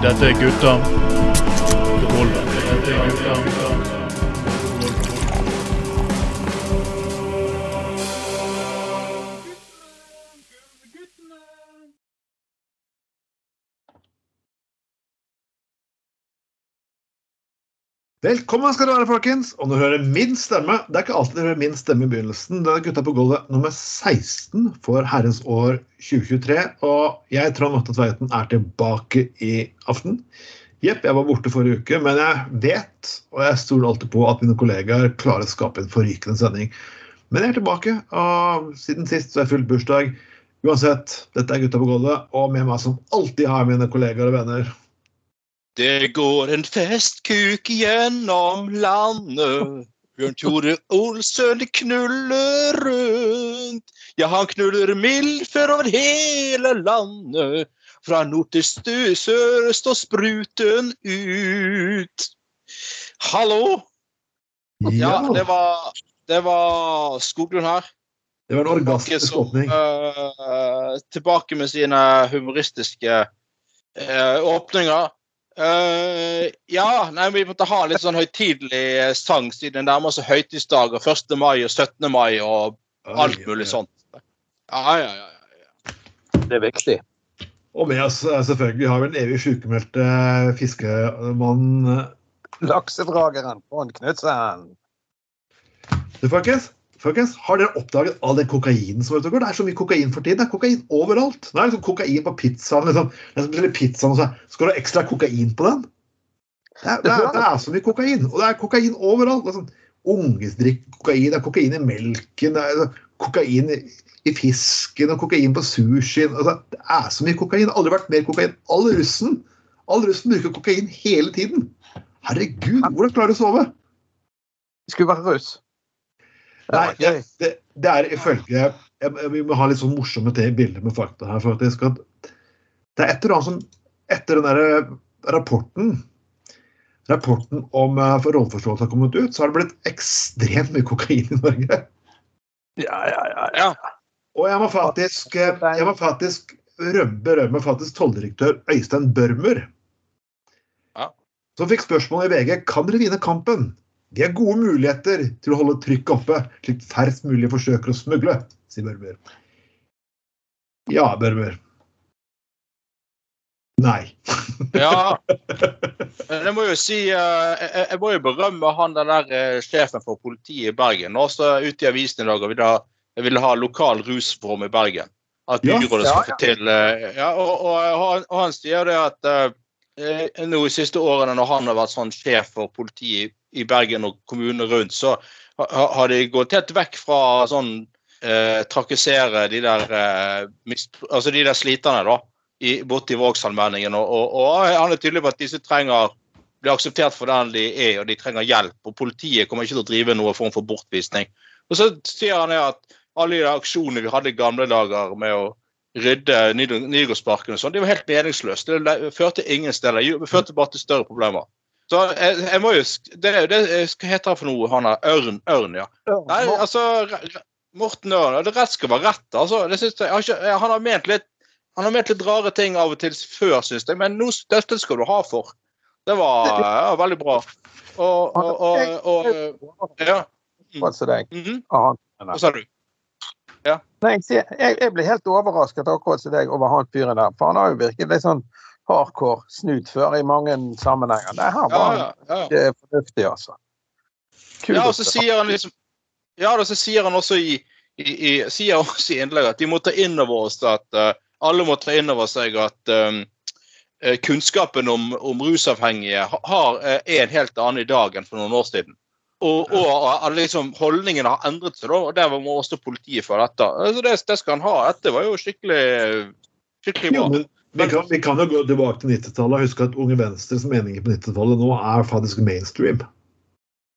Dette er gutta Velkommen skal dere være, folkens. Og nå hører min stemme. Det er ikke alltid dere hører min stemme i begynnelsen. Det er Gutta på gulvet nummer 16 for herrens år 2023. Og jeg, Trond Atte Tveiten, er tilbake i aften. Jepp, jeg var borte forrige uke, men jeg vet, og jeg stoler alltid på, at mine kollegaer klarer å skape en forrykende sending. Men jeg er tilbake, og siden sist så har jeg fulgt bursdag. Uansett, dette er Gutta på gulvet, og med meg som alltid har mine kollegaer og venner. Det går en festkuk gjennom landet. Bjørn Tore Olsen knuller rundt. Ja, han knuller mildfør over hele landet. Fra nord til stø sør står spruten ut. Hallo? Ja, det var, det var Skoglund her. Det var en orgasmisk åpning. Uh, tilbake med sine humoristiske uh, åpninger. Eh, ja, nei, vi måtte ha litt sånn høytidelig eh, sang siden det nærmer seg høytidsdager. 1. mai og 17. mai og alt mulig sånt. Ja, ja, ja. ja. Det er viktig. Og med oss eh, selvfølgelig har vi den evig sykemeldte fiskemannen fiskemann Laksedrageren Trond Knutsen. Du, folkens, folkens, har dere oppdaget all den kokainen som er ute og går? Det er så mye kokain for tiden. Det er kokain overalt. Nå er det liksom kokain på pizzaen. Liksom. Det som bestiller pizzaen, og så skal du ha ekstra kokain på den. Det er, det, er, det er så mye kokain. Og det er kokain overalt. Det er sånn, Unger drikker kokain, det er kokain i melken, det er kokain i, i fisken og kokain på sushien. Altså, det er så mye kokain. Det har aldri vært mer kokain. All russen all russen bruker kokain hele tiden. Herregud, hvordan klarer du å sove? Skulle være russ. Nei, det, det, det er ifølge jeg, jeg, Vi må ha litt sånn morsomme til bilder med fakta her. faktisk, at Det er et eller annet som Etter den der rapporten rapporten om uh, rolleforståelse har kommet ut, så har det blitt ekstremt mye kokain i Norge. Ja, ja, ja. ja. Og jeg må faktisk, eh, jeg må faktisk rømme- berømme faktisk tolldirektør Øystein Børmer. Ja. Som fikk spørsmål i VG kan dere vinne kampen. De har gode muligheter til å holde trykket oppe, slik færrest mulig forsøker å smugle, sier Børmer. Ja, Børmer. Nei. ja. Men Jeg må jo si eh, jeg, jeg må jo berømme han den der eh, sjefen for politiet i Bergen. Også ute i avisen i dag og ville ha, jeg ville ha lokal rusform i Bergen. At byrådet ja, skal få til eh, ja, og, og, og, han, sier det at eh, nå i siste årene når han har vært sånn sjef for politiet i Bergen og kommunene rundt, så har de gått helt vekk fra sånn eh, trakassere de der eh, altså de der sliterne, da i, borti Vågsallmenningen. Og, og, og han er tydelig på at disse trenger blir akseptert for den de er, og de trenger hjelp. Og politiet kommer ikke til å drive noen form for bortvisning. Og så sier han at alle de aksjonene vi hadde i gamle dager med å rydde Nygårdsparken og sånn, det var helt meningsløst. Det førte ingen steder. Det førte bare til større problemer. Så jeg, jeg må jo Det er jo det Hva heter han for noe? Han er Ørn, Ørn ja. Nei, altså Morten Ørn. Det rett skal være rett. altså. Det jeg, jeg har ikke, han har ment litt han har ment litt rare ting av og til før, syns jeg, men nå, dette skal du ha for. Det var ja, veldig bra. Og, og, og, og Ja. Akkurat som deg. Mhm. Hva sa du? Nei, jeg, sier- jeg, jeg ble helt overrasket akkurat som deg over han fyren der. For han har jo virket litt sånn hardcore snut før i mange sammenhenger. Det her var ja, ja, ja. ikke fornuftig, altså. ja, og så sier han liksom Ja, og så sier han også i, i, i, sier også i innlegget at de må ta inn over oss at uh, alle må ta inn over seg at um, eh, kunnskapen om, om rusavhengige har, eh, er en helt annen i dag enn for noen år siden. Og, og at liksom, holdningene har endret seg, da, og der må også politiet for dette. Altså, det, det skal han ha. Dette var jo skikkelig, skikkelig Jo, bra. men vi kan, vi kan jo gå tilbake til 90-tallet og huske at Unge Venstres meninger på 90-tallet nå er faktisk mainstream.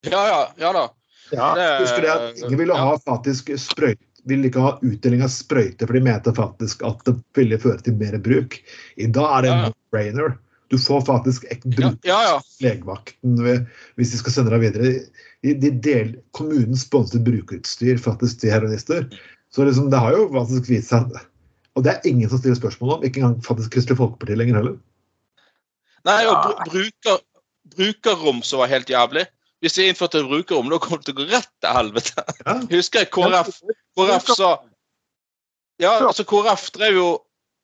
Ja, ja, ja da. Ja. Det, Husker det at Ingen ville ha faktisk sprøyt, ville ikke ha utdeling av sprøyter, for de mente faktisk at det ville føre til mer bruk. I dag er det en Ja, no-brainer. Du får faktisk bruk ja, ja. legevakten hvis de skal sende deg videre. De, de del, kommunen sponset brukerutstyr faktisk til heroinister. Så liksom, det har jo faktisk vist seg Og det er ingen som stiller spørsmål om, ikke engang faktisk Kristelig Folkeparti lenger heller. Nei, og br bruker, brukerrom som var helt jævlig. Hvis de innførte brukerrom, da kom det til å gå rett til helvete. Ja. Husker jeg KrF, KrF sa Ja, altså KrF drev jo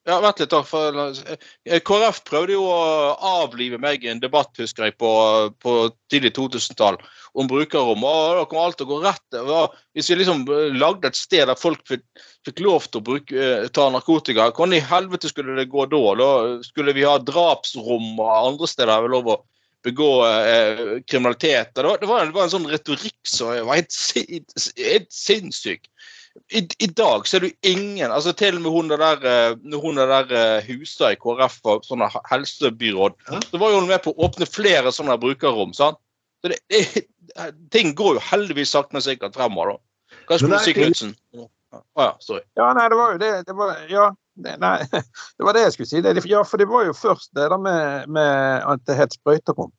ja, Vent litt, da. For, eh, KrF prøvde jo å avlive meg i en debatt, husker jeg, på, på tidlig 2000-tall om brukerrom. Og da kom alt til å gå rett. Hvis vi liksom eh, lagde et sted der folk fikk, fikk lov til å bruke, eh, ta narkotika, hvordan i helvete skulle det gå da? Da skulle vi ha drapsrom og andre steder vi lov å begå eh, kriminalitet. Det var, det, var en, det var en sånn retorikk som var helt, helt sinnssyk. I, I dag så er det jo ingen altså Til og med hun der, eh, når hun der husa i KrF var sånne helsebyråd, så var jo hun med på å åpne flere sånne brukerrom. sant? Så det, det, ting går jo heldigvis sakte, men sikkert fremover. da. Hva skulle du si, Knutsen? Å ja, sorry. Ja, nei, det var jo det. det var, ja, nei, det var det jeg skulle si. Det, ja, for det var jo først det der med, med at det het sprøyterom.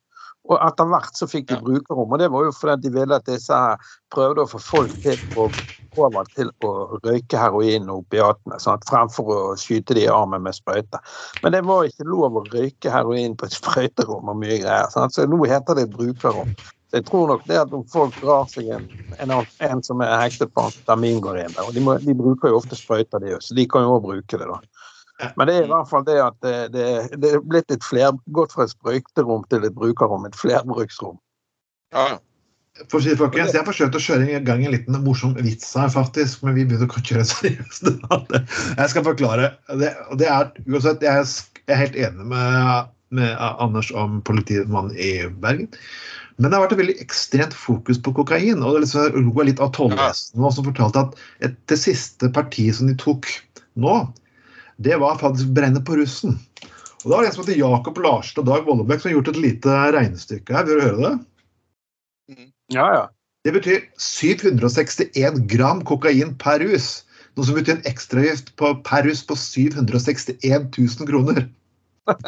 Og etter hvert så fikk de brukerrom. Og det var jo fordi de ville at disse her prøvde å få folk til å over til å røyke heroin og opiatene, sant? fremfor å skyte de i armen med sprøyte. Men det var ikke lov å røyke heroin på et sprøyterom og mye greier. Sant? Så nå heter det brukerrom. Så jeg tror nok det at om folk drar seg en, en, en som er hektet på amfetamin, går inn der. Og de, må, de bruker jo ofte sprøyter, de òg, så de kan jo òg bruke det, da. Men det er i hvert fall det at det, det, det er blitt et fler, gått fra et sprøyterom til et brukerrom, et flerbruksrom. Ja, For å si det, folkens, Jeg forsøkte å kjøre i gang en liten morsom vits her, faktisk, men vi begynner å kjøre seriøst. Jeg skal forklare. Det, det er, uansett, jeg er helt enig med, med Anders om politimannen i Bergen. Men det har vært et veldig ekstremt fokus på kokain. og det liksom, litt av tollvesenet som fortalte at et, det siste partiet som de tok nå, det var faktisk brenne på russen. Og Da var det en som heter Jakob Larsen og Dag Vollebekk som har gjort et lite regnestykke her. Vil du høre det? Ja, ja. Det betyr 761 gram kokain per rus. Noe som betyr en ekstragift på- per rus på 761 000 kroner.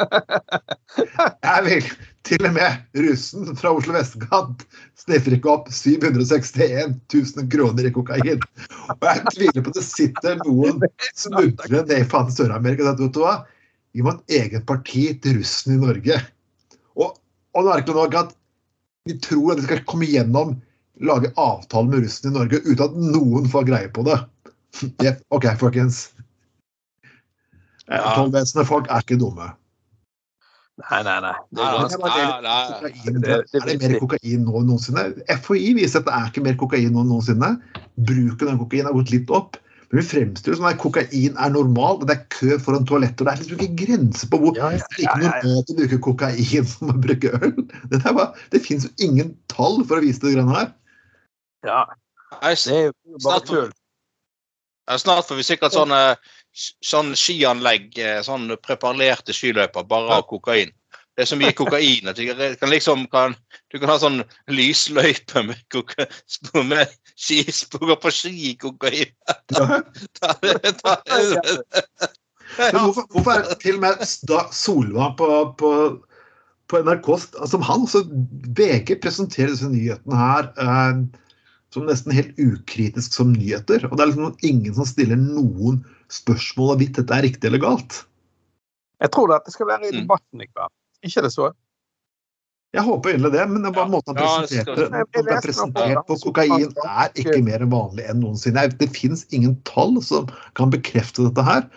Jeg vil til og med russen fra Oslo vestkant sniffer ikke opp 761 000 kroner i kokain. Og jeg tviler på at det sitter noen smuglere ned i faen Sør-Amerika og sier hva, gi meg et eget parti til russen i Norge. Og, og det er ikke nok at de tror at de skal komme gjennom lage avtale med russen i Norge uten at noen får greie på det. OK, folkens. Tollvesenet folk er ikke dumme. Nei, nei, nei. Det er nei, nei, nei. kokain. Det- det Er det mer kokain nå enn noensinne? FHI viser at det er ikke mer kokain nå enn noensinne. Bruken av kokain har gått litt opp. Men vi fremstiller som at kokain er normalt, og det er kø foran toaletter. Det er liksom ikke grenser på hvor Ja, ja, det er ikke ja, ja, ja. normalt å bruke kokain som å bruke øl. Det, er bare, det fins jo ingen tall for å vise det greiene her. Ja, det er jo bare tull. Snart får vi sikkert sånn, sånn skianlegg, eh, sånn preparerte skiløyper, bare av kokain. Det er så mye kokain at du kan liksom kan, du kan ha sånn lysløype med, koka, med skisporer på ski kokain. Da, Da- da- Men hvorfor, hvorfor er det til og med Solvang på, på, på NRK som han, så VG presenterer disse nyhetene her eh, som nesten helt ukritisk som nyheter. Og det er liksom ingen som stiller noen spørsmål om hvorvidt dette er riktig eller galt. Jeg tror dette skal være i Mm. debatten i kveld. Ikke det så? Jeg håper egentlig det, men det er bare Ja. måten han Ja, det presenterte måten han er presentert på kokain er ikke mer vanlig enn noensinne. Det fins ingen tall som kan bekrefte dette her.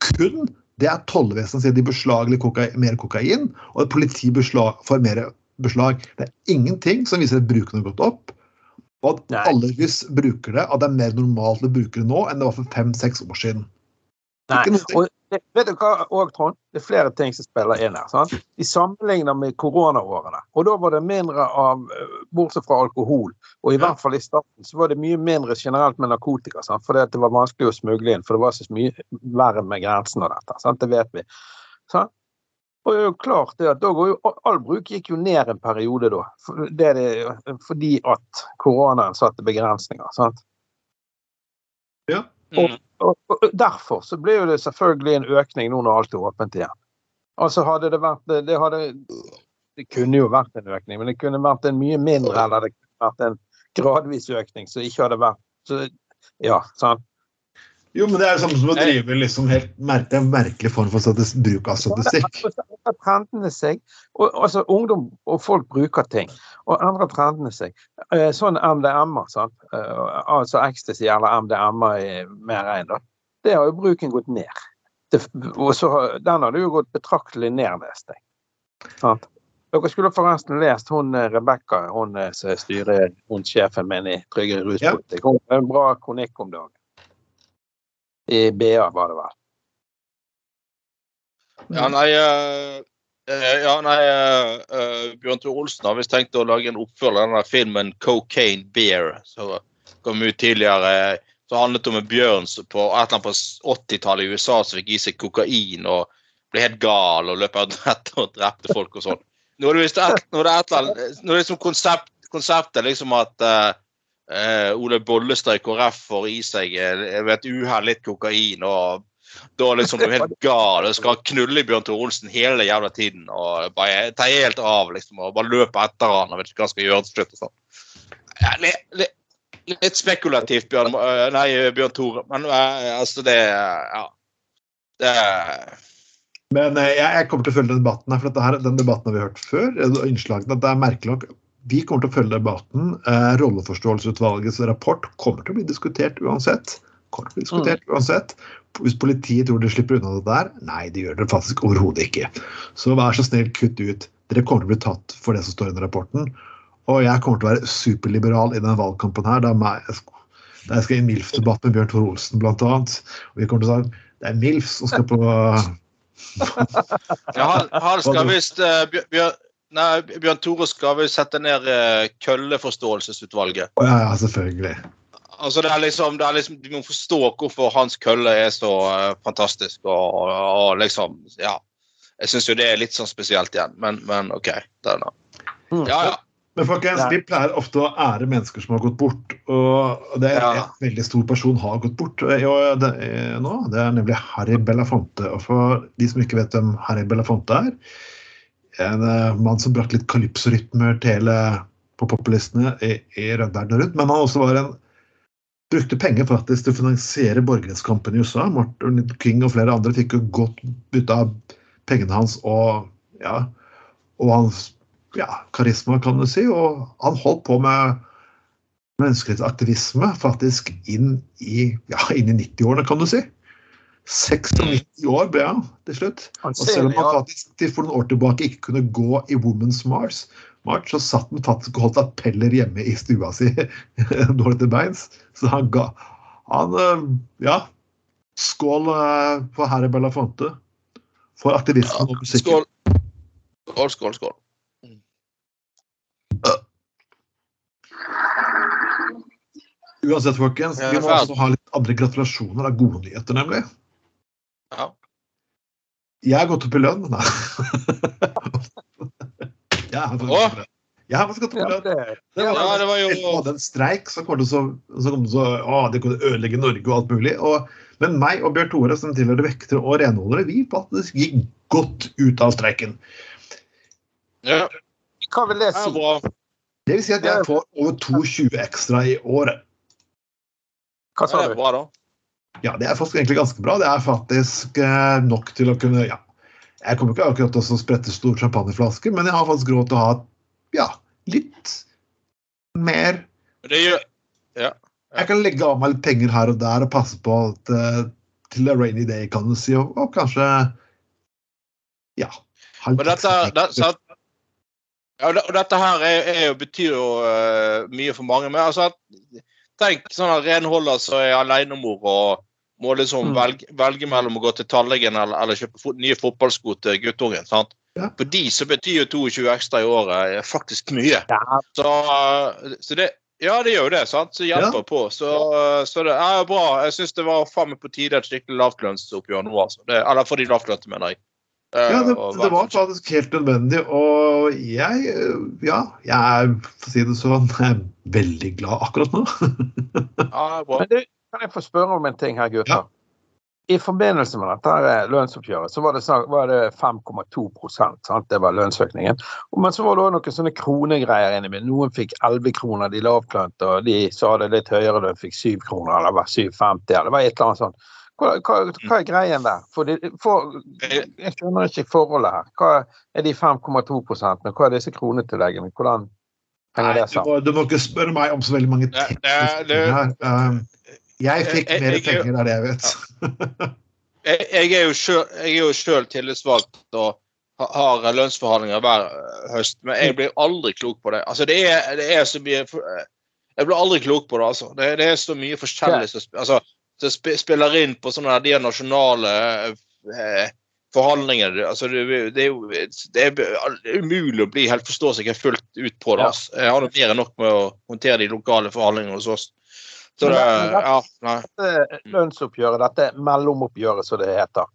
Kun det er tollvesenet sier de beslaglegger kokain, mer kokain, og at politiet beslag, får mer beslag. Det er ingenting som viser at bruken har gått opp, og at Nei. alle hvis bruker det, at det er mer normalt å bruke det nå enn det var for fem-seks år siden. Nei. Og det, vet du hva og, Trond? Det er flere ting som spiller inn her. sant? De sammenligner med koronaårene. Og da var det mindre av eh, Bortsett fra alkohol. Og i Ja. hvert fall i starten så var det mye mindre generelt med narkotika. sant? Fordi at det var vanskelig å smugle inn. For det var så mye verre med grensen og dette. sant? Det vet vi. Sant? Og det er jo klart det at da går jo, All bruk gikk jo ned en periode da. For det er det, fordi at koronaen satte begrensninger. sant? Mm. Og, og derfor så ble jo det selvfølgelig en økning nå når alt er åpent igjen. Altså hadde det vært det, det hadde Det kunne jo vært en økning, men det kunne vært en mye mindre, eller det kunne vært en gradvis økning som ikke hadde vært så, Ja, sant. Jo, men det er jo samme som å drive liksom helt merke, er en merkelig form for statis bruk av statistikk. Endrer trendene seg. Og, altså, ungdom og folk bruker ting, og andre trendene seg. Eh, sånn MDMA, sant? Eh, altså ecstasy eller MDMA i mer enn, da. Det har jo bruken gått ned. Det, og så, den har det jo gått betraktelig ned, leste jeg. Sant? Dere skulle forresten lest hun eh, Rebekka, hun som styrer hun sjefen min i Tryggere ruspolitikk. Hun har en bra kronikk om dagen. I BA, var det vel. Ja, nei, eh, eh, ja, nei eh, Bjørn Tore Olsen har visst tenkt å lage en oppfølger av denne filmen 'Cocaine Bear', som kom ut tidligere. Så handlet om en bjørn på, på 80-tallet i USA som fikk i seg kokain og ble helt gal og løp etter og drepte folk og sånn. Nå er det et, nå er det nå er det liksom konsept, konseptet liksom at eh, eh, Ole Bollestad i KrF får i seg eh, ved et uhell litt kokain og da liksom du er helt gal og skal knulle Bjørn Tore Olsen hele jævla tiden og bare ta helt av liksom og bare løpe etter han og vet ikke hva han skal gjøre til slutt og sånn. Ja, litt, litt, litt spekulativt, Bjørn, øh, nei, Bjørn Tore, men altså det Ja. Det Men eh, jeg, jeg kommer til å følge den debatten her, for her, den debatten har vi hørt før. eh, innslagene, det er merkelig nok. Vi kommer til å følge debatten. Eh, rolleforståelsesutvalgets rapport kommer til å bli diskutert uansett. Kommer til å bli diskutert uansett. Hvis politiet tror de slipper unna det der, nei, de gjør det faktisk overhodet ikke. Så vær så snill, kutt ut. Dere kommer til å bli tatt for det som står i den rapporten. Og jeg kommer til å være superliberal i den valgkampen her. Da jeg skal i en MILF-debatt med Bjørn Tore Olsen, blant annet. Og vi kommer til å si det er MILF som skal på Ja, han, han skal visst uh, Bjør- Nei, Bjørn Tore skal vel sette ned øh, Kølleforståelsesutvalget. Ja, ja, selvfølgelig. Altså det er liksom, det er liksom Du må forstå hvorfor hans kølle er så uh, fantastisk og, og, og liksom Ja. Jeg syns jo det er litt sånn spesielt igjen, men, men OK. Det er det. Mm. Ja, ja. Men folkens, vi pleier ofte å ære mennesker som har gått bort. Og det er Ja. en veldig stor person har gått bort eh, og det, er nå. Det er nemlig Harry Belafonte. Og for de som ikke vet hvem Harry Belafonte er En eh, mann som brakte litt kalypsorytmer til på poplistene i, i Rødderne rundt. Men han også var en brukte penger faktisk til å finansiere borgerrettskampen i USA. Martin King og flere andre fikk jo godt bytte av pengene hans og ja, og hans ja, karisma, kan du si. Og han holdt på med menneskerettsaktivisme faktisk inn i, ja, inn i 90-årene, kan du si. 96 år ble han til slutt. Og selv om han faktisk til for noen år tilbake ikke kunne gå i Women's Mars, March, så satt han faktisk og holdt appeller hjemme i stua si dårlig til beins. Så han ga han, eh, Ja. Skål eh, for herre Belafonte. For aktivismen og musikken. Skål. Skål, skål, skål. Uansett, folkens, vi må også ha litt andre gratulasjoner av gode nyheter, nemlig. Ja. Jeg har gått opp i lønn. da. Jeg har faktisk gått opp i lønn. Jeg har faktisk gått opp i lønn. det, var, Ja, det var jo hadde en streik som kom til å så kom det så, å, det kunne ødelegge Norge og alt mulig. Og, men meg og Bjørn Tore, som tilhører vektere og renholdere, vi faktisk gikk godt ut av streiken. ja. hva vil det si? Det vil si at jeg får over 2,20 ekstra i året. Hva sa sa det er du? bra, da. Ja, det er faktisk egentlig ganske bra. Det er faktisk eh, nok til å kunne ja. Jeg kommer ikke akkurat til å sprette stor champagneflaske, men jeg har faktisk råd til å ha ja, litt mer Det gjør Jeg kan legge av meg litt penger her og der og passe på at eh, til a rainy day, kan du si, og, og kanskje ja. Men dette, det, så, ja, og dette her er, er betyr jo uh, mye for mange. Men altså, at- tenk sånn renholder som er alenemor og må liksom Mm. velge, velge mellom å gå til tannlegen eller, eller kjøpe fot, nye fotballsko til guttungen. sant? Ja. For de så betyr jo 22 ekstra i året er faktisk mye. Ja, Så, eh, så det Ja, det gjør jo det, sant? Så hjelper på. Så, så det er bra. Jeg syns det var faen meg på tide et skikkelig lavtlønnsoppgjør nå, altså. Det, eller for de lavtlønte, mener jeg. Eh, Ja, det, det var faktisk helt nødvendig, og jeg eh, Ja, jeg er, for å si det sånn, jeg er veldig glad akkurat nå. Ja, bra. Men du, kan jeg få spørre om en ting her, gutter? i forbindelse med dette lønnsoppgjøret så var det, det 5,2% sant? Det var lønnsøkningen. Men så var det også noen sånne kronegreier inni meg. Noen fikk 11 kroner, de lavtlønte, og de som hadde litt høyere lønn, fikk 7 kroner, eller det var 7,50, eller det var et eller annet sånt. Hva, hva, hva er greien der? For, de, for Jeg skjønner ikke forholdet her. Hva er de 5,2 men hva er disse kronetilleggene? Hvordan henger Nei, det du, sammen? må, du må ikke spørre meg om så veldig mange tekniske ting her. Um, jeg fikk mer penger, er det jeg vet. jeg, jeg er jo selv tillitsvalgt og har lønnsforhandlinger hver eh, høst, men jeg blir aldri klok på det. Altså, det er, det er så mye eh, Jeg blir aldri klok på det, altså. Det, det er så mye forskjellig som altså, som sp- spiller inn på sånne de nasjonale eh, forhandlingene. Altså, det, det er jo det er umulig å bli helt forstå seg helt fullt ut på det. Altså. Jeg har mer enn nok med å håndtere de lokale forhandlingene hos oss. Så det, ja, nei. dette lønnsoppgjøret, dette mellomoppgjøret som det heter,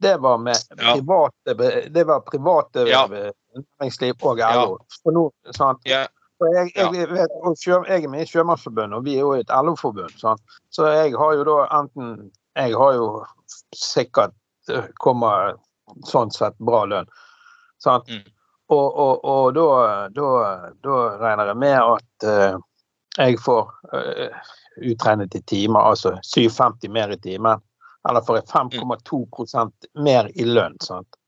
det var med Ja. private, det var private Ja. næringsliv og Ja. For nå, sant? Ja, Og jeg, jeg, vet, sjø, jeg er med i Sjømannsforbundet, og vi er jo et LO-forbund. Så jeg har jo da enten Jeg har jo sikkert eh, kommer sånn sett bra lønn. Sant? Mm. Og, og, og da, da, da regner jeg med at uh, jeg får uh, utregnet i timer, altså 7,50 mer i timen. Eller får jeg 5,2% mer i lønn. sant?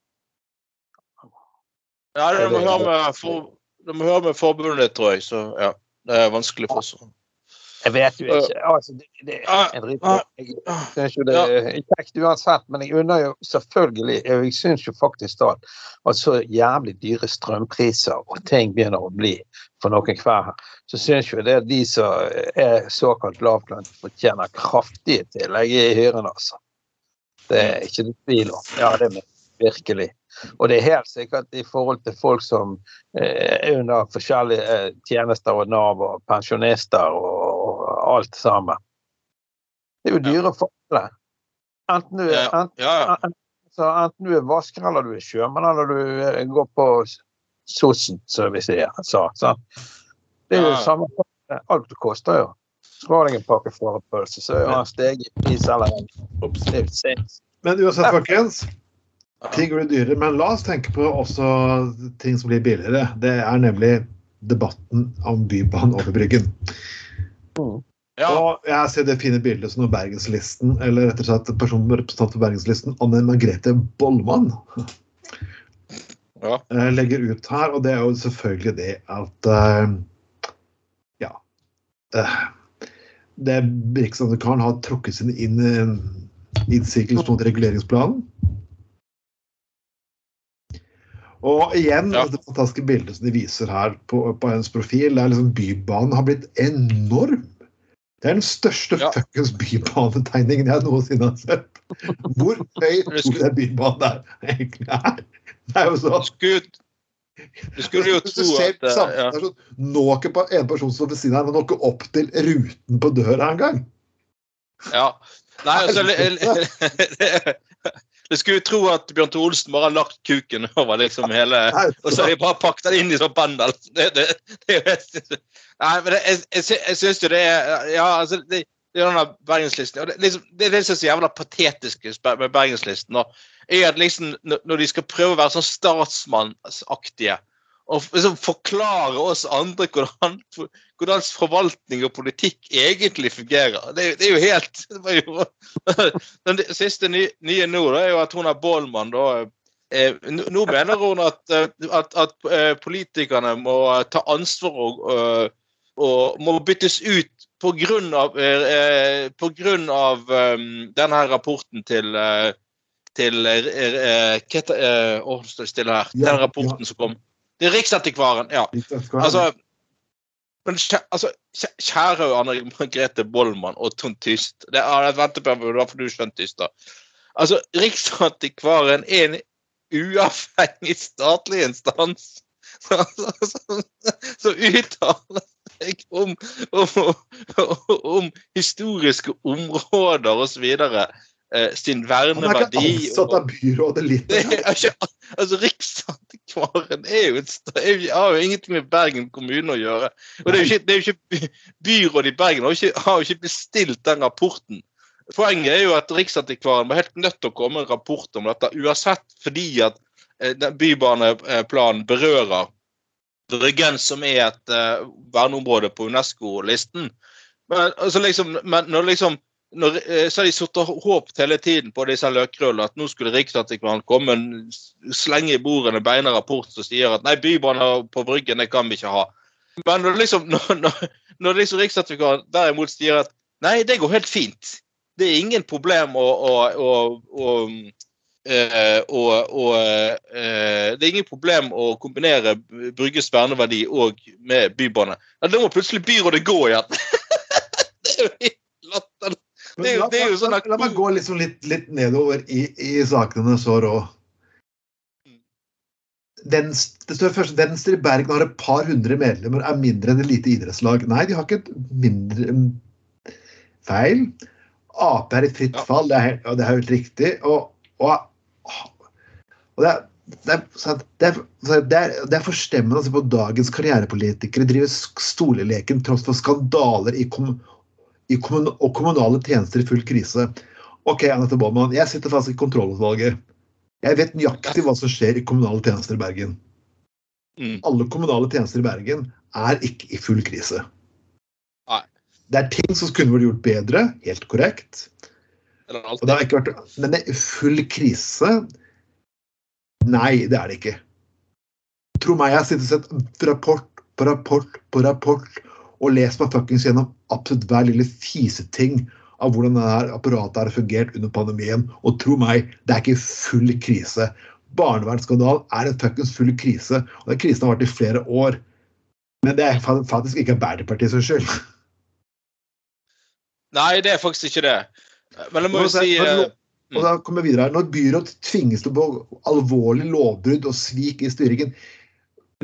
Ja, det må høre med, for, det må høre med forbundet tror jeg. Så ja, det er vanskelig for oss. Jeg vet jo ikke. Altså, det, det, jeg synes jo det er kjekt uansett, men jeg unner jo selvfølgelig Jeg syns jo faktisk da at så jævlig dyre strømpriser og ting begynner å bli for noen hver her, så syns jo det at de som er såkalt lavtlønte, fortjener kraftige tillegg i hyrene, altså. Det er ikke noe tvil om. Ja, det er virkelig. Og det er helt sikkert i forhold til folk som eh, er under forskjellige eh, tjenester og Nav og pensjonister og, og alt sammen. Det er jo dyre for alle. Enten du, Ja, enten, ja, ja. enten, så enten du er vasker eller du er sjømann eller du eh, går på sosen, som vi sier. Så, så. Det er jo Ja. samme Alt koster jo. Skal deg en pakke fårikålpølse, så er han steget i pris eller er. Men uansett, folkens. Ting blir dyrere, men la oss tenke på også ting som blir billigere. Det er nemlig debatten om Bybanen over Bryggen. ja. Og jeg ser det fine bildet som Bergenslisten, eller rett og slett personen person representant for Bergenslisten, Anne Margrethe Bollmann, ja. eh, legger ut her. Og det er jo selvfølgelig det at eh, Ja. eh, det Riksantikvaren har trukket sine inn innsigelser innsigelse mot reguleringsplanen. Og igjen, Ja. det fantastiske bildet som de viser her på, på hennes profil, det er liksom Bybanen har blitt enorm. Det er den største Ja. fuckings bybanetegningen jeg noensinne har sett. Hvor høy tror jeg bybanen er egentlig er? Det er jo sånn skulle, du skulle jo tro at eh, ja. sånn, Nå ikke på en person som ved siden her, men nå ikke opp til ruten på døra engang. ja. Nei, altså det, det skulle tro at Bjørn Tore Olsen bare har lagt kuken over liksom hele Og så har de bare pakket den inn i sånn bundle. Det, det, det, Nei, men det, jeg, jeg, jeg syns jo det er Ja, altså det, det er denne Bergenslisten. Og det, liksom, det er det som er så jævla patetisk med Bergenslisten. Og er at liksom, når de skal prøve å være sånn statsmannsaktige og liksom forklare oss andre hvordan, hvordan forvaltning og politikk egentlig fungerer. Det, det er jo helt det jo, Den siste nye, nye nå da, er jo at hun er Bollmann da eh, Nå mener hun at, eh, at, at eh, politikerne må ta ansvar og, eh, og må byttes ut av, eh, på grunn av eh, denne rapporten til til eh, hva står det stille her. Den rapporten som kom. Det er Riksantikvaren. ja. Altså, men altså, kjære Anne Margrethe Bollmann og Trond Tyst det er, Jeg venter på det var for du skjønte Tyst, da. Altså, Riksantikvaren er en uavhengig statlig instans som, som, som uttaler seg om, om, om historiske områder osv. Eh, sin han er ikke verneverdi. ansatt av byrådet litt. Ikke, altså Riksantikvaren er jo, et, har jo ingenting med Bergen kommune å gjøre. Og det er jo ikke, det er Byrådet i Bergen har jo ikke, har ikke bestilt den rapporten. Poenget er jo at Riksantikvaren var helt nødt til å komme med en rapport om dette, uansett fordi at eh, bybaneplanen berører Bryggen, som er et uh, verneområde på Unesco-listen. Men, altså liksom, men når liksom når, eh, så har de satt håp hele tiden på disse løkrullene at nå skulle Riksantikvaren komme slenge i bordet en beina rapport som sier at nei, bybaner på Bryggen det kan vi ikke ha. Men når, liksom, når, når, når liksom Riksantikvaren derimot sier at nei, det går helt fint. Det er ingen problem å, å, å, å å og, og uh, det er ingen problem å kombinere Brygges verneverdi og med bybane. Da må plutselig byrådet gå igjen! det er jo. Det la, det er jo sånn la, la, meg gå liksom litt, litt nedover i, i sakene så rå. Den, det står først, Venstre i Bergen har et par hundre medlemmer, er mindre enn et lite idrettslag. Nei, de har ikke et mindre Feil. Ap er i fritt fall, det er, det er helt riktig. og, og og det er, det, er, det, er, det er, forstemmende å se på dagens karrierepolitikere drive stoleleken tross for skandaler i, kom, kommun, og kommunale tjenester i full krise. OK, Anette Baumann, jeg sitter fast i kontrollutvalget. Jeg vet nøyaktig hva som skjer i kommunale tjenester i Bergen. Mm. Alle kommunale tjenester i Bergen er ikke i full krise. Nei. Det er ting som kunne vært gjort bedre, helt korrekt. Og det har ikke vært, men full krise Nei, det er det ikke. Tro meg, jeg har sittet og sett rapport på rapport på rapport og lest meg fuckings gjennom absolutt hver lille fiseting av hvordan dette apparatet har fungert under pandemien. Og tro meg, det er ikke full krise. Barnevernsskandalen er en fuckings full krise, og den krisen har vært i flere år. Men det er faktisk ikke Arbeiderpartiets skyld. Nei, det er faktisk ikke det. Men jeg må jo si og da kommer vi videre her. Når byråd tvinges til å alvorlig lovbrudd og svik i styringen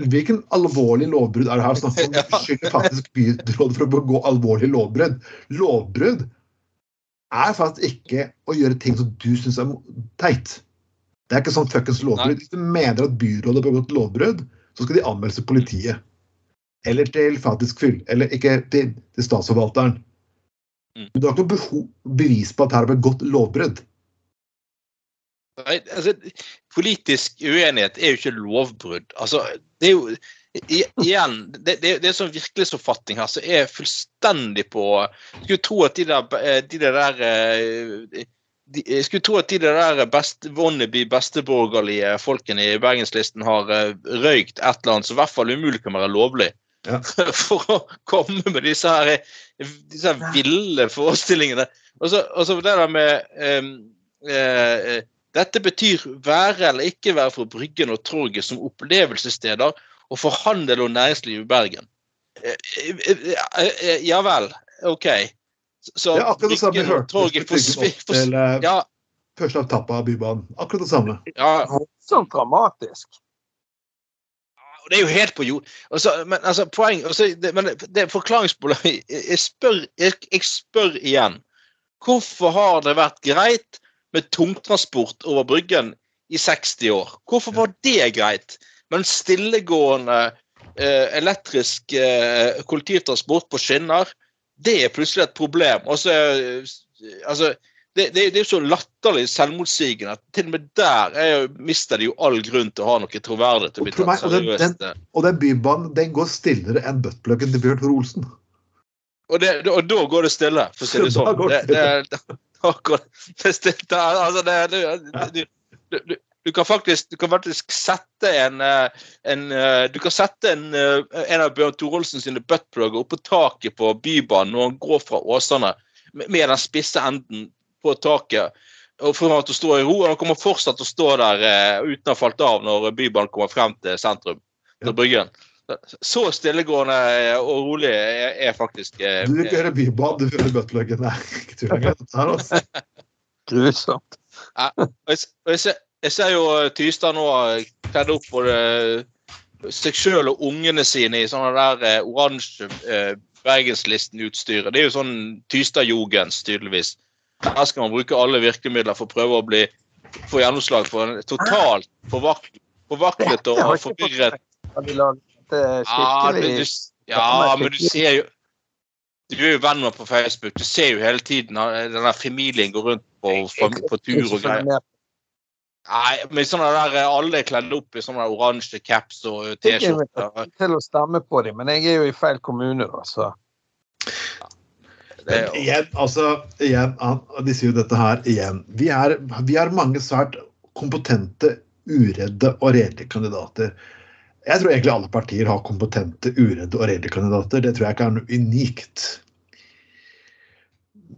Hvilken alvorlig lovbrudd er det her snakk om? Du beskylder faktisk byrådet for å begå alvorlig lovbrudd. Lovbrudd er faktisk ikke å gjøre ting som du syns er teit. Det er ikke sånn fuckings lovbrudd. Hvis du mener at byrådet har begått lovbrudd, så skal de anmeldes til politiet. Eller til faktisk fyll. Eller ikke til, til statsforvalteren. Mm. Men du har ikke noe bevis på at her har begått lovbrudd. Nei, altså, politisk uenighet er jo ikke lovbrudd. Altså, det er jo Igjen, det, det, det er sånn virkelighetsoppfatning her som er fullstendig på Skulle tro at de der, de der eh, de, skulle tro at de der best, wannabe besteborgerlige folkene i Bergenslisten har røykt et eller annet som i hvert fall umulig kan være lovlig. Ja. For å komme med disse her, disse her ville forestillingene. Og så det der med um, uh, dette betyr være eller ikke være for Bryggen og Torget som opplevelsessteder og for handel og næringsliv i Bergen. Eh, eh, eh, ja vel, OK. Så det er akkurat det samme vi hørte til ja. første etappe av Bybanen. Akkurat det samme. Ja. Sånn dramatisk. Det er jo helt på jord. Altså, men altså, poeng altså, det, men det er forklaringsproblemet. Jeg, jeg, jeg spør igjen. Hvorfor har det vært greit med tungtransport over Bryggen i 60 år. Hvorfor var det greit? Men stillegående eh, elektrisk eh, kollektivtransport på skinner, det er plutselig et problem. Også, eh, altså, det, det, det, er jo så latterlig selvmotsigende at til og med der er, mister de jo all grunn til å ha noe troverdighet. Og, meg, og, den, den, og den bybanen den går stillere enn buttpluggen til Bjørn Thor Olsen. Og, og, da går det stille, for å si det sånn. Det, Akkurat. Altså, det, du, du, du, kan faktisk, du kan faktisk sette en, eh, en eh, Du kan sette en, eh, en av Bjørn Thorolsen sine buttplugger oppå taket på Bybanen når han går fra Åsane, med den spisse enden på taket. Og for at å stå i ro, og Han kommer fortsatt til å stå der uten å ha falt av når Bybanen kommer frem til sentrum. til Bryggen. Så stillegående og rolig er, er faktisk eh, Du vil det Bybad, du vil høre buttpluggen. der. Grusomt. Ja, jeg, jeg, ser, jeg, ser jo eh, Tystad nå kledd opp både seg sjøl og ungene sine i sånne der eh, oransje eh, Bergenslisten-utstyret. Det er jo sånn Tystad-jogens, tydeligvis. Her skal man bruke alle virkemidler for å prøve å bli, få gjennomslag for en totalt forvaklet og forvirret skikkelig ja, men du, ja, men du ser jo Du er jo venner på Facebook. Du ser jo hele tiden denne den der familien går rundt på, på, på tur og greier. Nei, men sånne der, eh, alle er kledd opp i sånne oransje caps og Jeg er T-skjorter. til å stemme på dem, men jeg er jo i feil kommune, da, så Men igjen, altså, igjen, de sier jo dette her igjen. Vi er, vi er mange svært kompetente, uredde og redelige kandidater. Jeg tror egentlig alle partier har kompetente, uredde og reelle kandidater. Det tror jeg ikke er noe unikt.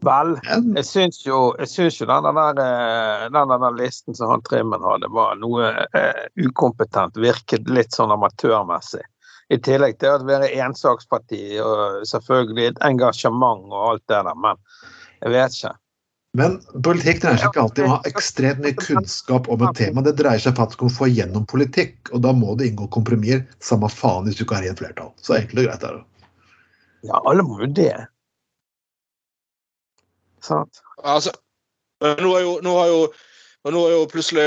Vel, jeg syns jo, jeg syns jo den der, eh, den der listen som han Trimmen hadde, var noe eh, ukompetent. Virket litt sånn amatørmessig. I tillegg til å være ensaksparti og selvfølgelig et engasjement og alt det der, men jeg vet ikke. Men politikk dreier seg ikke alltid om å ha ekstremt mye kunnskap om et tema. Det dreier seg faktisk om å få gjennom politikk, og da må det inngå kompromisser. Samme faen hvis du ikke har rent flertall. Så enkelt og greit er det. Ja, alle må jo det. Sant? Altså, nå har jo, nå har jo, nå har jo plutselig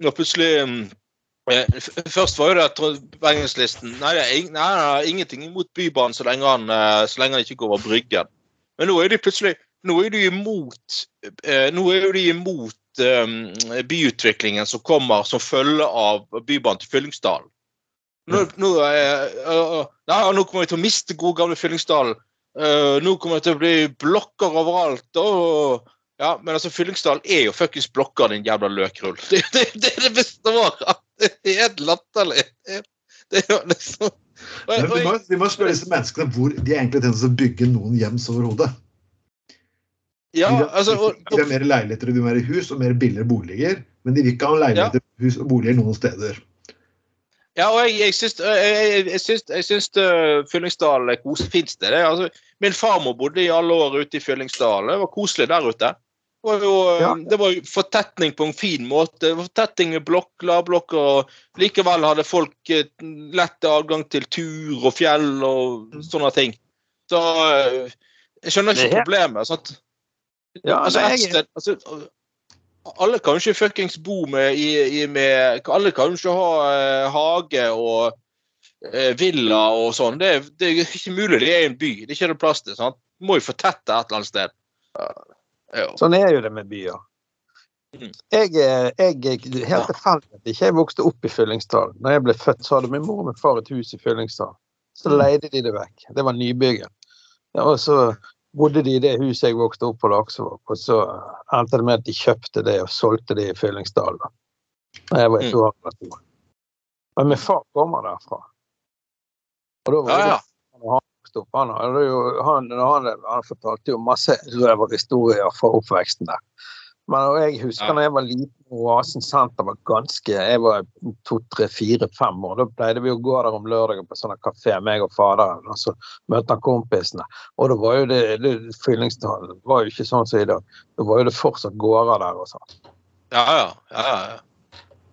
nå plutselig eh, Først var jo det Bergenslisten Nei, det er ing- nei, nei, ingenting imot Bybanen så lenge han, eh, så lenge han ikke går over Bryggen. Men nå er de plutselig Nå er du imot eh, Nå er du imot eh, byutviklingen som kommer som følge av Bybanen til Fyllingsdalen. Nå, nå, eh, eh, nå kommer vi til å miste gode, gamle Fyllingsdalen. Nå kommer det til å bli blokker overalt. Og, ja, men altså, Fyllingsdalen er jo fuckings blokker, din jævla løkrull. Det, det, det er det beste året. Det er helt latterlig. Det, det er jo liksom vi må, vi må spørre disse menneskene hvor de egentlig har tenkt å bygge noen hjems overhodet. Ja, altså og, de vil ha mer leiligheter og mer hus og mer billigere boliger, men de vil ikke ha leiligheter, hus og boliger noen steder. Ja, og jeg, jeg syns, jeg, jeg, jeg syns, jeg syns uh, Fyllingsdalen er et fint det? det er, altså, min farmor bodde i alle år ute i Fyllingsdalen. Det var koselig der ute. Det var jo, eh, Ja. det var jo fortetning på en fin måte. Det var Fortetning med blokk, lavblokker. og Likevel hadde folk eh, lett adgang til tur og fjell og sånne ting. Så eh, jeg skjønner ikke er- problemet. sant? Ja, altså, jeg- altså, alle kan jo ikke fuckings bo med, i, i, med Alle kan jo ikke ha uh, hage og uh, villa og sånn. Det, det er ikke mulig. Det er en by. Det er ikke det plass til. sant? Må jo fortette et eller annet sted. Ja, ja. Sånn er jo det med byer. Mm. Jeg, er- jeg helt tilfeldig ikke jeg vokste opp i Fyllingsdalen. Når jeg ble født, så hadde min mor og min far et hus i Fyllingsdalen. Så leide de det vekk. Det var nybygget. Ja, og så bodde de i det huset jeg vokste opp på Laksevåg, og så endte det med at de kjøpte det og solgte det i Fyllingsdal. da. Jeg var Mm. år eller to. Men min far kommer derfra. Og da var Ja, det han vokste opp. Han, han, han, han fortalte jo masse røverhistorier fra oppveksten der. Men jeg husker Ja. da jeg var liten og Oasen senter var ganske Jeg var to, tre, fire, fem år. Da pleide vi å gå der om lørdagen på sånn kafé, meg og faderen, og så møte kompisene. Og da var jo det, det Fyllingsdalen var jo ikke sånn som i dag. Da var jo det fortsatt gårder der og sånn. Ja, ja. ja, ja.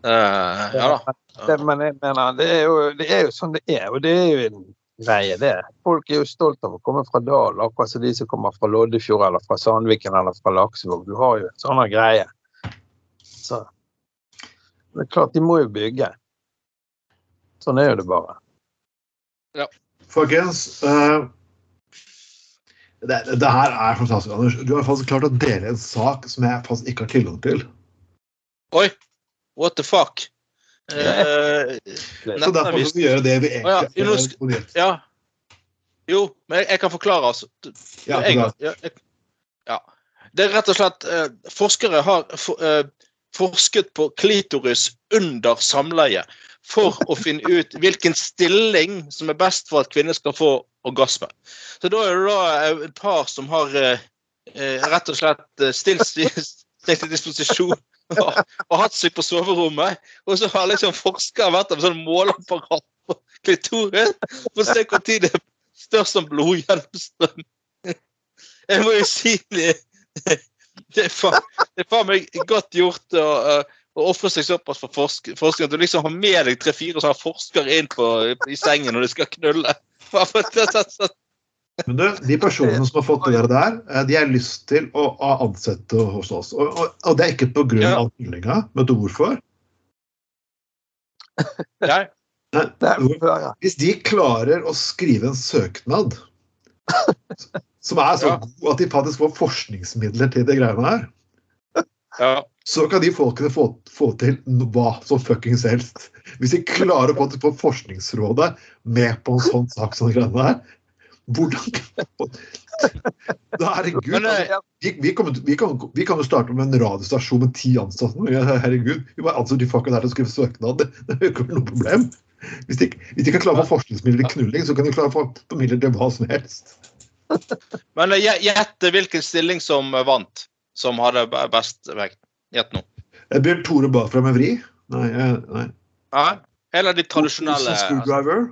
Uh, ja da. Det, men jeg mener, det er, jo, det er jo sånn det er, og det er jo en greie, det. Folk er jo stolt av å komme fra Dal, akkurat som de som kommer fra Loddefjord eller fra Sandviken eller fra Laksevåg. Du har jo en sånn greie. Så det er klart, de må jo bygge. Sånn er jo det bare. Folkens, uh, det, det her er fantastisk, Anders. Du har faktisk klart å dele en sak som jeg faktisk ikke har tilgang til. Oi! What the fuck? Eh, Så derfor må vi gjøre det vi egentlig ja. Jo, men jeg, kan forklare, altså. Ja, jeg, forklar. jeg, ja. Det er rett og slett eh, Forskere har for, eh, forsket på klitoris under samleie for å finne ut hvilken stilling som er best for at kvinner skal få orgasme. Så da er det da et par som har eh, rett og slett stilt til disposisjon og, og hatt seg på soverommet. Og så har liksom forskere vært med sånn måleapparat på klitoris for å se når det er størst som blodgjennomstrøm. Jeg må jo si det er faen, meg godt gjort å, å ofre seg såpass for forsk forskning at du liksom har med deg tre-fire sånne forskere inn på, i sengen når du skal knulle. For, for er sånn- Men du, de personene som har fått det der, der, eh, de har lyst til å, å ansette hos oss. Og, og, og det er ikke pga. Ja. av knullinga. Vet du hvorfor? Nei. Hvis de klarer å skrive en søknad som er så Ja. god at de faktisk får forskningsmidler til de greiene her, Ja. så kan de folkene få, få til hva som fuckings helst. Hvis de klarer å få Forskningsrådet med på en sånn sak som de greiene her, hvordan da, Herregud. Men, eh, altså, vi, vi, kommer, vi, kan, vi kan jo starte med en radiostasjon med ti ansatte. Herregud. Vi bare ansetter de folka der til å skrive søknad. Det det er jo ikke noe problem. Hvis de, hvis de kan klare å få forskningsmidler til knulling, så kan de klare å få midler til hva som helst. Men eh, gje- gjett hvilken stilling som vant, som hadde best vekt. Gjett nå. Bjørn Tore bakfra med vri? Nei. nei. Ja. eller de tradisjonelle Screwdriver?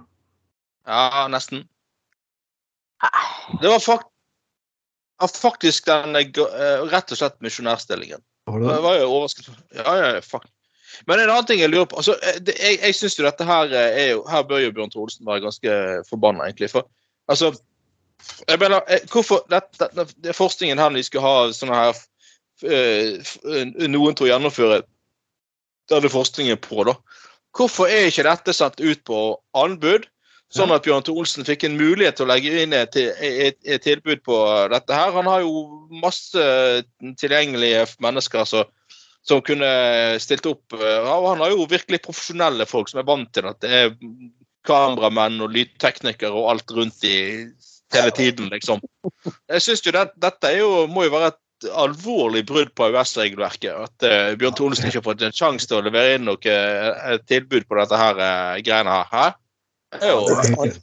Ja, nesten. Det var fakt faktisk den eh, eh, rett og slett misjonærstillingen. Det var jo overraskende. Ja, ja, fuck. Men en annen ting jeg lurer på altså, eh, det, Jeg, jeg syns jo dette her er jo Her bør jo Bjørn Tore Olsen være ganske forbanna, egentlig. For altså jeg mener, hvorfor dette, dette, det forskningen her når de skal ha sånne her Noen til å gjennomføre denne forskningen på, da. Hvorfor er ikke dette sendt ut på anbud? Sånn at Bjørn Thor Olsen fikk en mulighet til å legge inn et, et, et tilbud på dette her. Han har jo masse tilgjengelige mennesker som, som kunne stilt opp. eh, han har jo virkelig profesjonelle folk som er vant til at det er kameramenn og lydteknikere og alt rundt i hele tiden, liksom. Jeg syns jo det, dette jo, må jo være et alvorlig brudd på EØS-regelverket. At uh, Bjørn Tore Olsen ikke har fått en sjanse til å levere inn noe eh, et tilbud på dette her uh, greiene her. Hæ? Er jo er.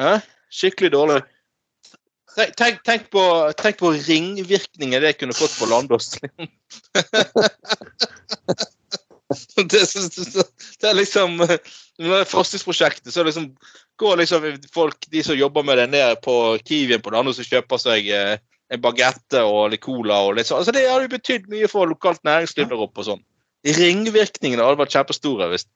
Hæ? Skikkelig dårlig. Tenk, tenk, på, tenk på ringvirkninger det kunne fått på Landås. det, det, er liksom Med det forskningsprosjektet så liksom går liksom folk, de som jobber med det, ned på Kiwien på Landås og kjøper seg eh, en bagette og litt cola og litt sånn. Altså, det hadde betydd mye for lokalt næringsliv der oppe og sånn. Ringvirkningene hadde vært kjempestore hvis,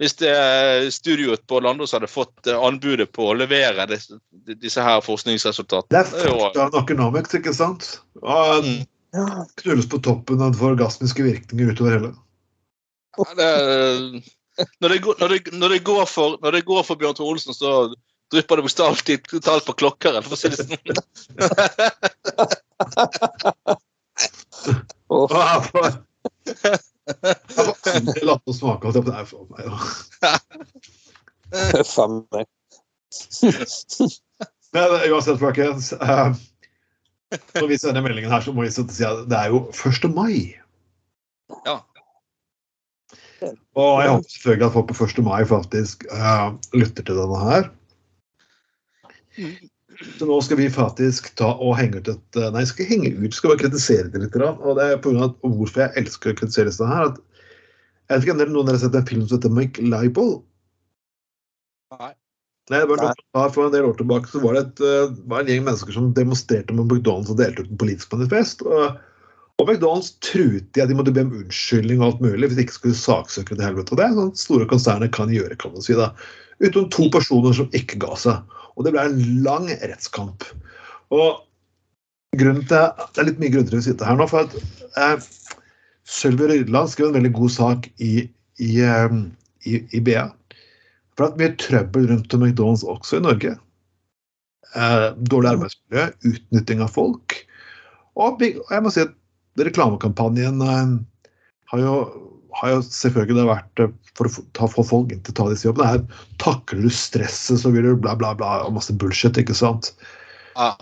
hvis det, eh, studioet på Landås hadde fått eh, anbudet på å levere disse, disse her forskningsresultatene. Det er fullt av economics, ikke sant? Og Mm. Ja. knulles på toppen av orgasmiske virkninger utover hele. Ja, det, når, det går, når, det, når, det går for, når det går for Bjørn Tore Olsen, så drypper det bokstavelig talt på klokkeren, for å si det sånn. Jeg latt det smake at det. er for meg, da. faen meg. Men uansett, folkens. eh, Når vi sender meldingen her, så må vi si at det er jo 1. mai. Ja. Og jeg håper selvfølgelig at folk på 1. mai faktisk uh, lytter til denne her. Så nå skal vi faktisk ta og henge ut et eh, Nei, skal henge ut, skal bare kritisere det litt. Og det er på grunn av at hvorfor jeg elsker å kritisere dette her. At jeg vet ikke om noen av dere har sett en film som heter Mike Libel? Nei. Nei, det var noe, For en del år tilbake så var det et, eh, var en gjeng mennesker som demonstrerte med McDonald's og delte ut en politisk manifest. Og, og McDonald's truet de at de måtte be om unnskyldning og alt mulig hvis de ikke skulle saksøke til helvete. Og det er sånn store konserner kan gjøre, kan man si. da. Utenom to personer som ikke ga seg. Og det ble en lang rettskamp. Og grunnen til, Det er litt mye grunner til å sitte her nå. for at eh, Sølvi Rydland skrev en veldig god sak i, i, eh, i, i BA. For det er mye trøbbel rundt om McDonald's også i Norge. Eh, dårlig arbeidsmiljø, utnytting av folk. Og og jeg må si at reklamekampanjen eh, har, jo, har jo selvfølgelig vært eh, for å få, folk inn til å ta disse jobbene. Her takler du stresset, så blir du bla, bla, bla, og masse bullshit, ikke sant. Ja.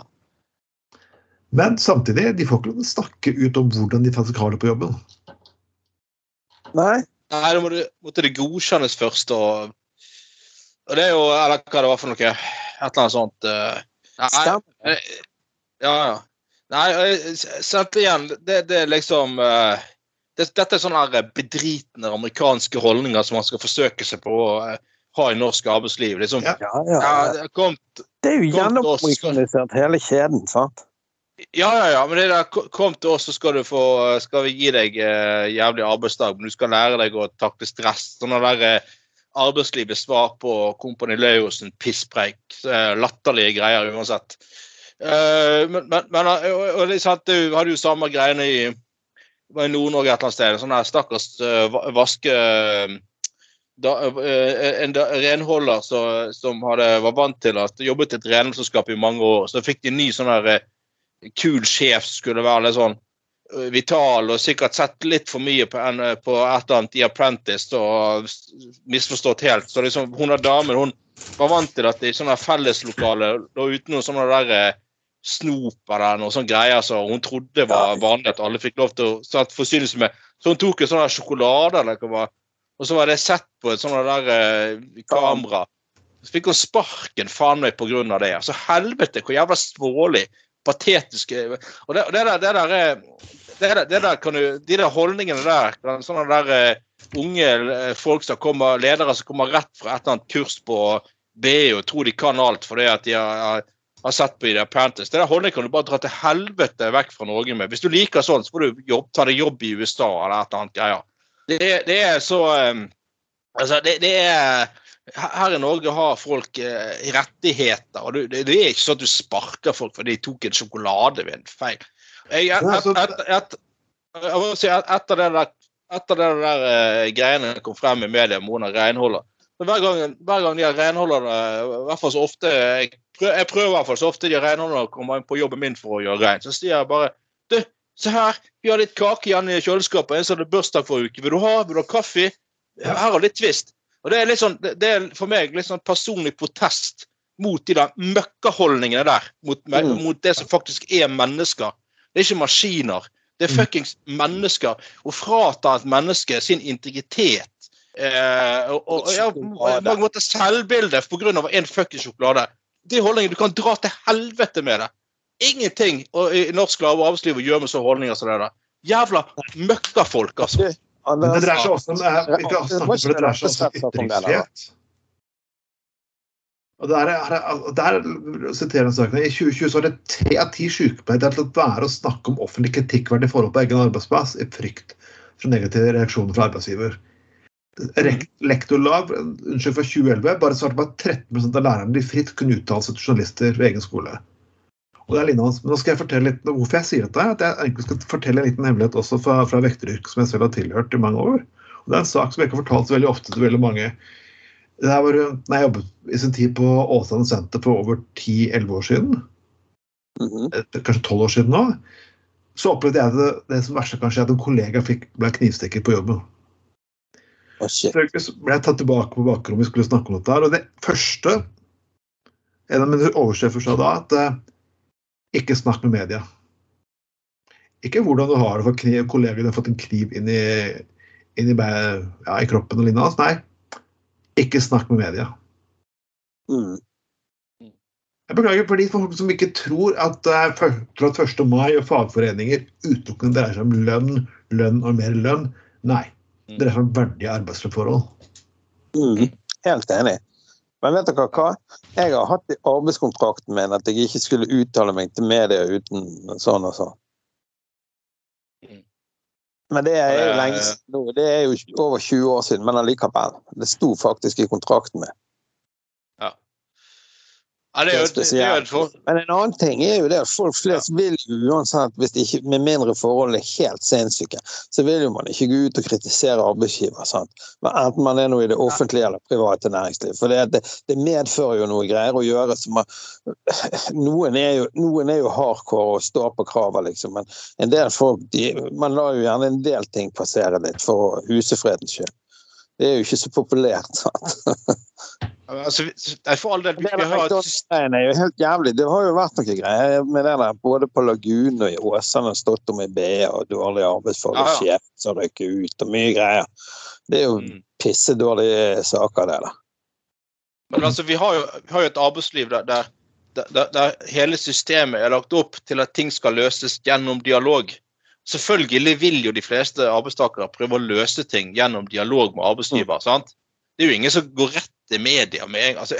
Men samtidig, de får ikke lov til å snakke ut om hvordan de faktisk har det på jobben. Nei. Nei, da må måtte det godkjennes først, og, og det er jo Eller hva det var for noe? Et eller annet sånt. eh, Nei, Stemmer. eh, ja, ja. Nei, sett igjen, det, det er liksom eh, det, Dette er sånne her bedritne amerikanske holdninger som man skal forsøke seg på å eh, ha i norsk arbeidsliv. Liksom, Ja. Ja, ja. ja, det er jo Kom gjennomorganisert hele kjeden, sant? Ja, ja, ja, men det der, kom til oss, så skal du få Skal vi gi deg eh, jævlig arbeidsdag, men du skal lære deg å takle stress. Sånne der eh, arbeidslivet svar på Kompani Lauritzen pisspreik. eh, latterlige greier uansett. Eh, men, men, men eh, og, og det er sant, du hadde jo samme greiene i i Nord-Norge et eller annet sted. Sånn her stakkars uh, vaske da, eh, en da, renholder som, som hadde, var vant til at jobbet i et renholdsselskap i mange år. Så fikk de en ny sånn eh, kul sjef som skulle være litt sånn eh, vital og sikkert sett litt for mye på, en, på et eller annet i Apprentice og misforstått helt. Så liksom, hun der damen hun var vant til at i sånne felleslokaler lå uten noen sånne der eh, snop eller noe sånn greier som hun trodde var vanlig at alle fikk lov til å forsyne seg med. Så hun tok en sånn sjokolade eller hva og så var det sett på et sånt der eh, kamera. Så fikk hun sparken faen meg på grunn av det. Altså helvete, hvor jævla svålig, patetisk eh, Og det, det der, det der, er- det der, det der kan du, De der holdningene der, sånne der uh, unge eh, folk som kommer, ledere som kommer rett fra et eller annet kurs på BI og tror de kan alt fordi at de har, har, sett på i The Apprentice. Det der holdningen kan du bare dra til helvete vekk fra Norge med. Hvis du liker sånn, så får du jobb, ta deg jobb i USA eller et eller annet greier. Det det er så um, Altså, det, det er Her i Norge har folk uh, rettigheter. og du, det, det er ikke sånn at du sparker folk fordi de tok en sjokolade ved en feil. Jeg, et, et, et, et, jeg må si, et, etter det der, etter det der uh, greiene kom frem i media med Mona renholder så hver gang, hver gang de har renholdere, i hvert fall så ofte jeg prøver, jeg prøver i hvert fall så ofte de renholderne kommer inn på jobben min for å gjøre rent, så sier jeg bare Du, se her, vi har litt kake igjen i kjøleskapet. En sånn hadde bursdag forrige uke. Vil du ha? Vil du ha kaffe? Her har litt twist. Og det er litt sånn, det, det er for meg litt sånn personlig protest mot de der møkkaholdningene der. Mot, Mm. mot det som faktisk er mennesker. Det er ikke maskiner. Det er Mm. fuckings mennesker. Å frata et menneske sin integritet eh, og, og, ja, på mange måter selvbilde pga. en fuckings sjokolade. De holdningene, Du kan dra til helvete med det. Ingenting og, i norsk lave arbeidsliv å gjøre med sånne holdninger som det der. Jævla møkkafolk, altså. Men det dreier seg også om, vi kan det dreier seg også om ytringsfrihet. Og der, er- der siterer jeg saken. I 2020 så var det tre av ti sykepleiere til å være å snakke om offentlig kritikkverdige forhold på egen arbeidsplass i frykt for negative reaksjoner fra arbeidsgiver. Lektorlag unnskyld, fra 2011 bare svarte på at 13 av lærerne de fritt kunne uttale seg til journalister ved egen skole. Og det er lignende. Men nå skal jeg fortelle litt hvorfor jeg sier dette. At jeg egentlig skal fortelle en liten hemmelighet også fra, fra vekteryrket som jeg selv har tilhørt i mange år. Og Det er en sak som jeg ikke har fortalt så veldig ofte til veldig mange. Det her var når jeg jobbet i sin tid på Åsane senter for over 10-11 år siden, Mm -hmm. kanskje 12 år siden nå, så opplevde jeg det, det som verste kanskje, at en kollega fikk, ble knivstikket på jobben. Shit. Så ble jeg tatt tilbake på bakrommet, vi skulle snakke om dette her. Og det første En av mine oversjefer sa da, at eh, ikke snakk med media. Ikke hvordan du har det for kniv, kollegaen har fått en kniv inn i, inn i, ja, i kroppen og lignende. Nei, ikke snakk med media. Mm. Jeg beklager for de folk som ikke tror at, eh, tror at 1. mai og fagforeninger utelukkende dreier seg om lønn, lønn og mer lønn. Nei. Det har seg om verdige arbeidsforhold. Mm. Helt enig. Men vet dere hva? Jeg har hatt i arbeidskontrakten min at jeg ikke skulle uttale meg til media uten sånn og sånn. Mm. Men det er jo lenge siden nå. Det er jo over 20 år siden, men allikevel. Det sto faktisk i kontrakten min. Ja, det er jo, jo Men en annen ting er jo det at folk flest vil jo uansett, ikke, med mindre forholdene er helt sinnssyke, så vil jo man ikke gå ut og kritisere arbeidsgiver. sant? Men Enten man er noe i det offentlige eller private næringsliv. For det, det, det medfører jo noe greier å gjøre som man, noen, er jo, noen er jo hardcore og står på kravet, liksom. Men en del folk de, Man lar jo gjerne en del ting passere litt for husefredens skyld. Det er jo ikke så populært. sant? altså, for all del, der McDonald's-greiene er jo helt jævlig. Det har jo vært noen greier med det der, både på Lagun og i Åsane har stått om i BA og dårlige arbeidsforhold og Ja, ja. sjef som røyker ut og mye greier. Det er jo Mm. pissedårlige saker, det der. Men altså, vi har jo, vi har jo et arbeidsliv der, der, der, der hele systemet er lagt opp til at ting skal løses gjennom dialog. Selvfølgelig vil jo de fleste arbeidstakere prøve å løse ting gjennom dialog med arbeidsgiver. sant? Det er jo ingen som går rett til media med. Altså.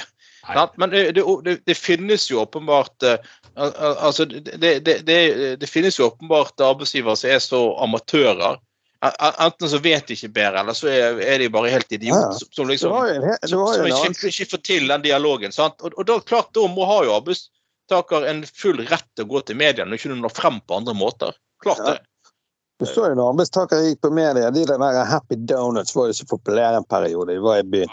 Men det, det, det, det finnes jo åpenbart eh, al- al- altså, det, det, finnes jo åpenbart arbeidsgivere som er så amatører. En- en- Enten så vet de ikke bedre, eller så er, de bare helt idioter. som- Som liksom som, som ikke, ikke får til den dialogen. sant? Og, og da klart, da må ha jo arbeidstaker en full rett til å gå til media når ikke du når frem på andre måter. Klart det. Du så jo når arbeidstakere gikk på media, de der Happy Donuts var jo så populære en periode. De var i byen.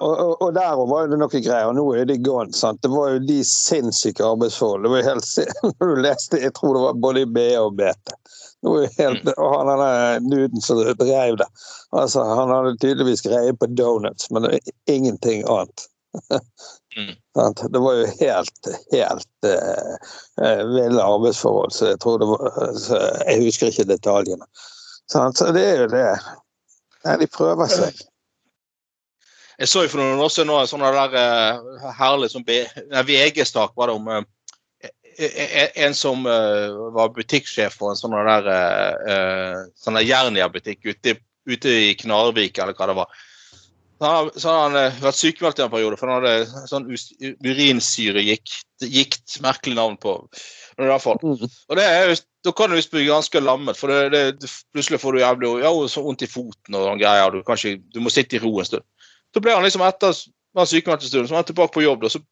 Og, og, og der var det noe greier. og Nå er de gone. sant? Det var jo de sinnssyke arbeidsforhold. Det var helt du leste, jeg tror det var både i BA og BT. Helt, og han der nuden som drev det, altså, han hadde tydeligvis greie på donuts, men ingenting annet. Mm. Det var jo helt, helt eh, ville arbeidsforhold, så jeg tror det var så Jeg husker ikke detaljene. Så det er jo det. Nei, de prøver seg. Jeg så jo for noen år siden en sånn der eh, herlig sånn VG-stak var det om eh, eh, eh, en som var butikksjef for en sånn der sånn der Jernia-butikk ute, ute i Knarvik, eller hva det var. Så han, så har han eh, vært sykemeldt i en periode, for han hadde sånn urinsyregikt, gikt, merkelig navn på. I hvert fall. Mm. Og det er jo, da kan du visst bli ganske lammet, for det, det, plutselig får du jævlig ja, så vondt i foten og sånne greier. Du, kanskje, du må sitte i ro en stund. Så ble han liksom etter den sykemeldt en stund, så var han tilbake på jobb. Da, så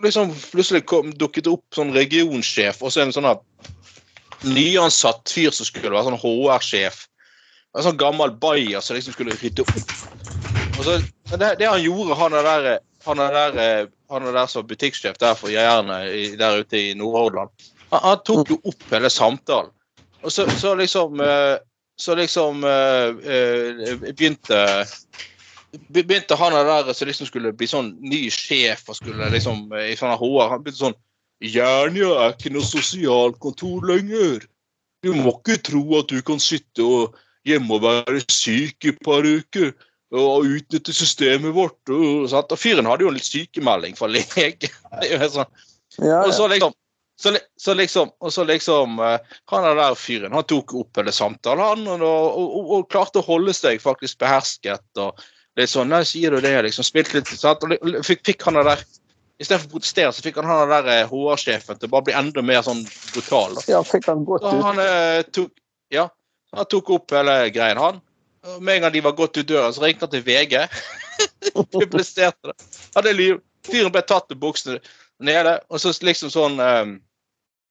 liksom plutselig kom, dukket opp sånn regionsjef og så en sånn nyansatt fyr som skulle være sånn HR-sjef. En sånn gammel bayer som liksom skulle rydde opp. Og så, det, det han gjorde, han er der, han er der, han er der som butikksjef der for Jærene der ute i Nordhordland. Han, han tok jo opp hele samtalen. Og så, så liksom eh, Så liksom eh, eh, begynte be- begynte han der som liksom skulle bli sånn ny sjef og skulle liksom i sånne HR Han begynte sånn Jernia er ikke noe sosialkontor lenger. Du må ikke tro at du kan sitte og hjemme og være syk i et par uker og utnytte systemet vårt. Og, og fyren hadde jo en litt sykemelding fra lege. Det jo helt sånn Ja, og så liksom så, så liksom, og så liksom eh, Han er der fyren han tok opp hele samtalen han, og, og, og, og klarte å holde seg faktisk behersket. og litt sånn, nei, sier du det, liksom, spilte litt, sant? og fikk, fikk han der, Istedenfor å protestere, så fikk han han der eh, HR-sjefen til å bare bli enda mer sånn brutal. da. ja, fikk han godt ut. han eh, tok ja, han tok opp hele greien, han. Og Med en gang de var gått ut døren, så ringte han til VG. Publiserte det. Hadde liv. Fyren ble tatt med buksene nede, og så liksom sånn um,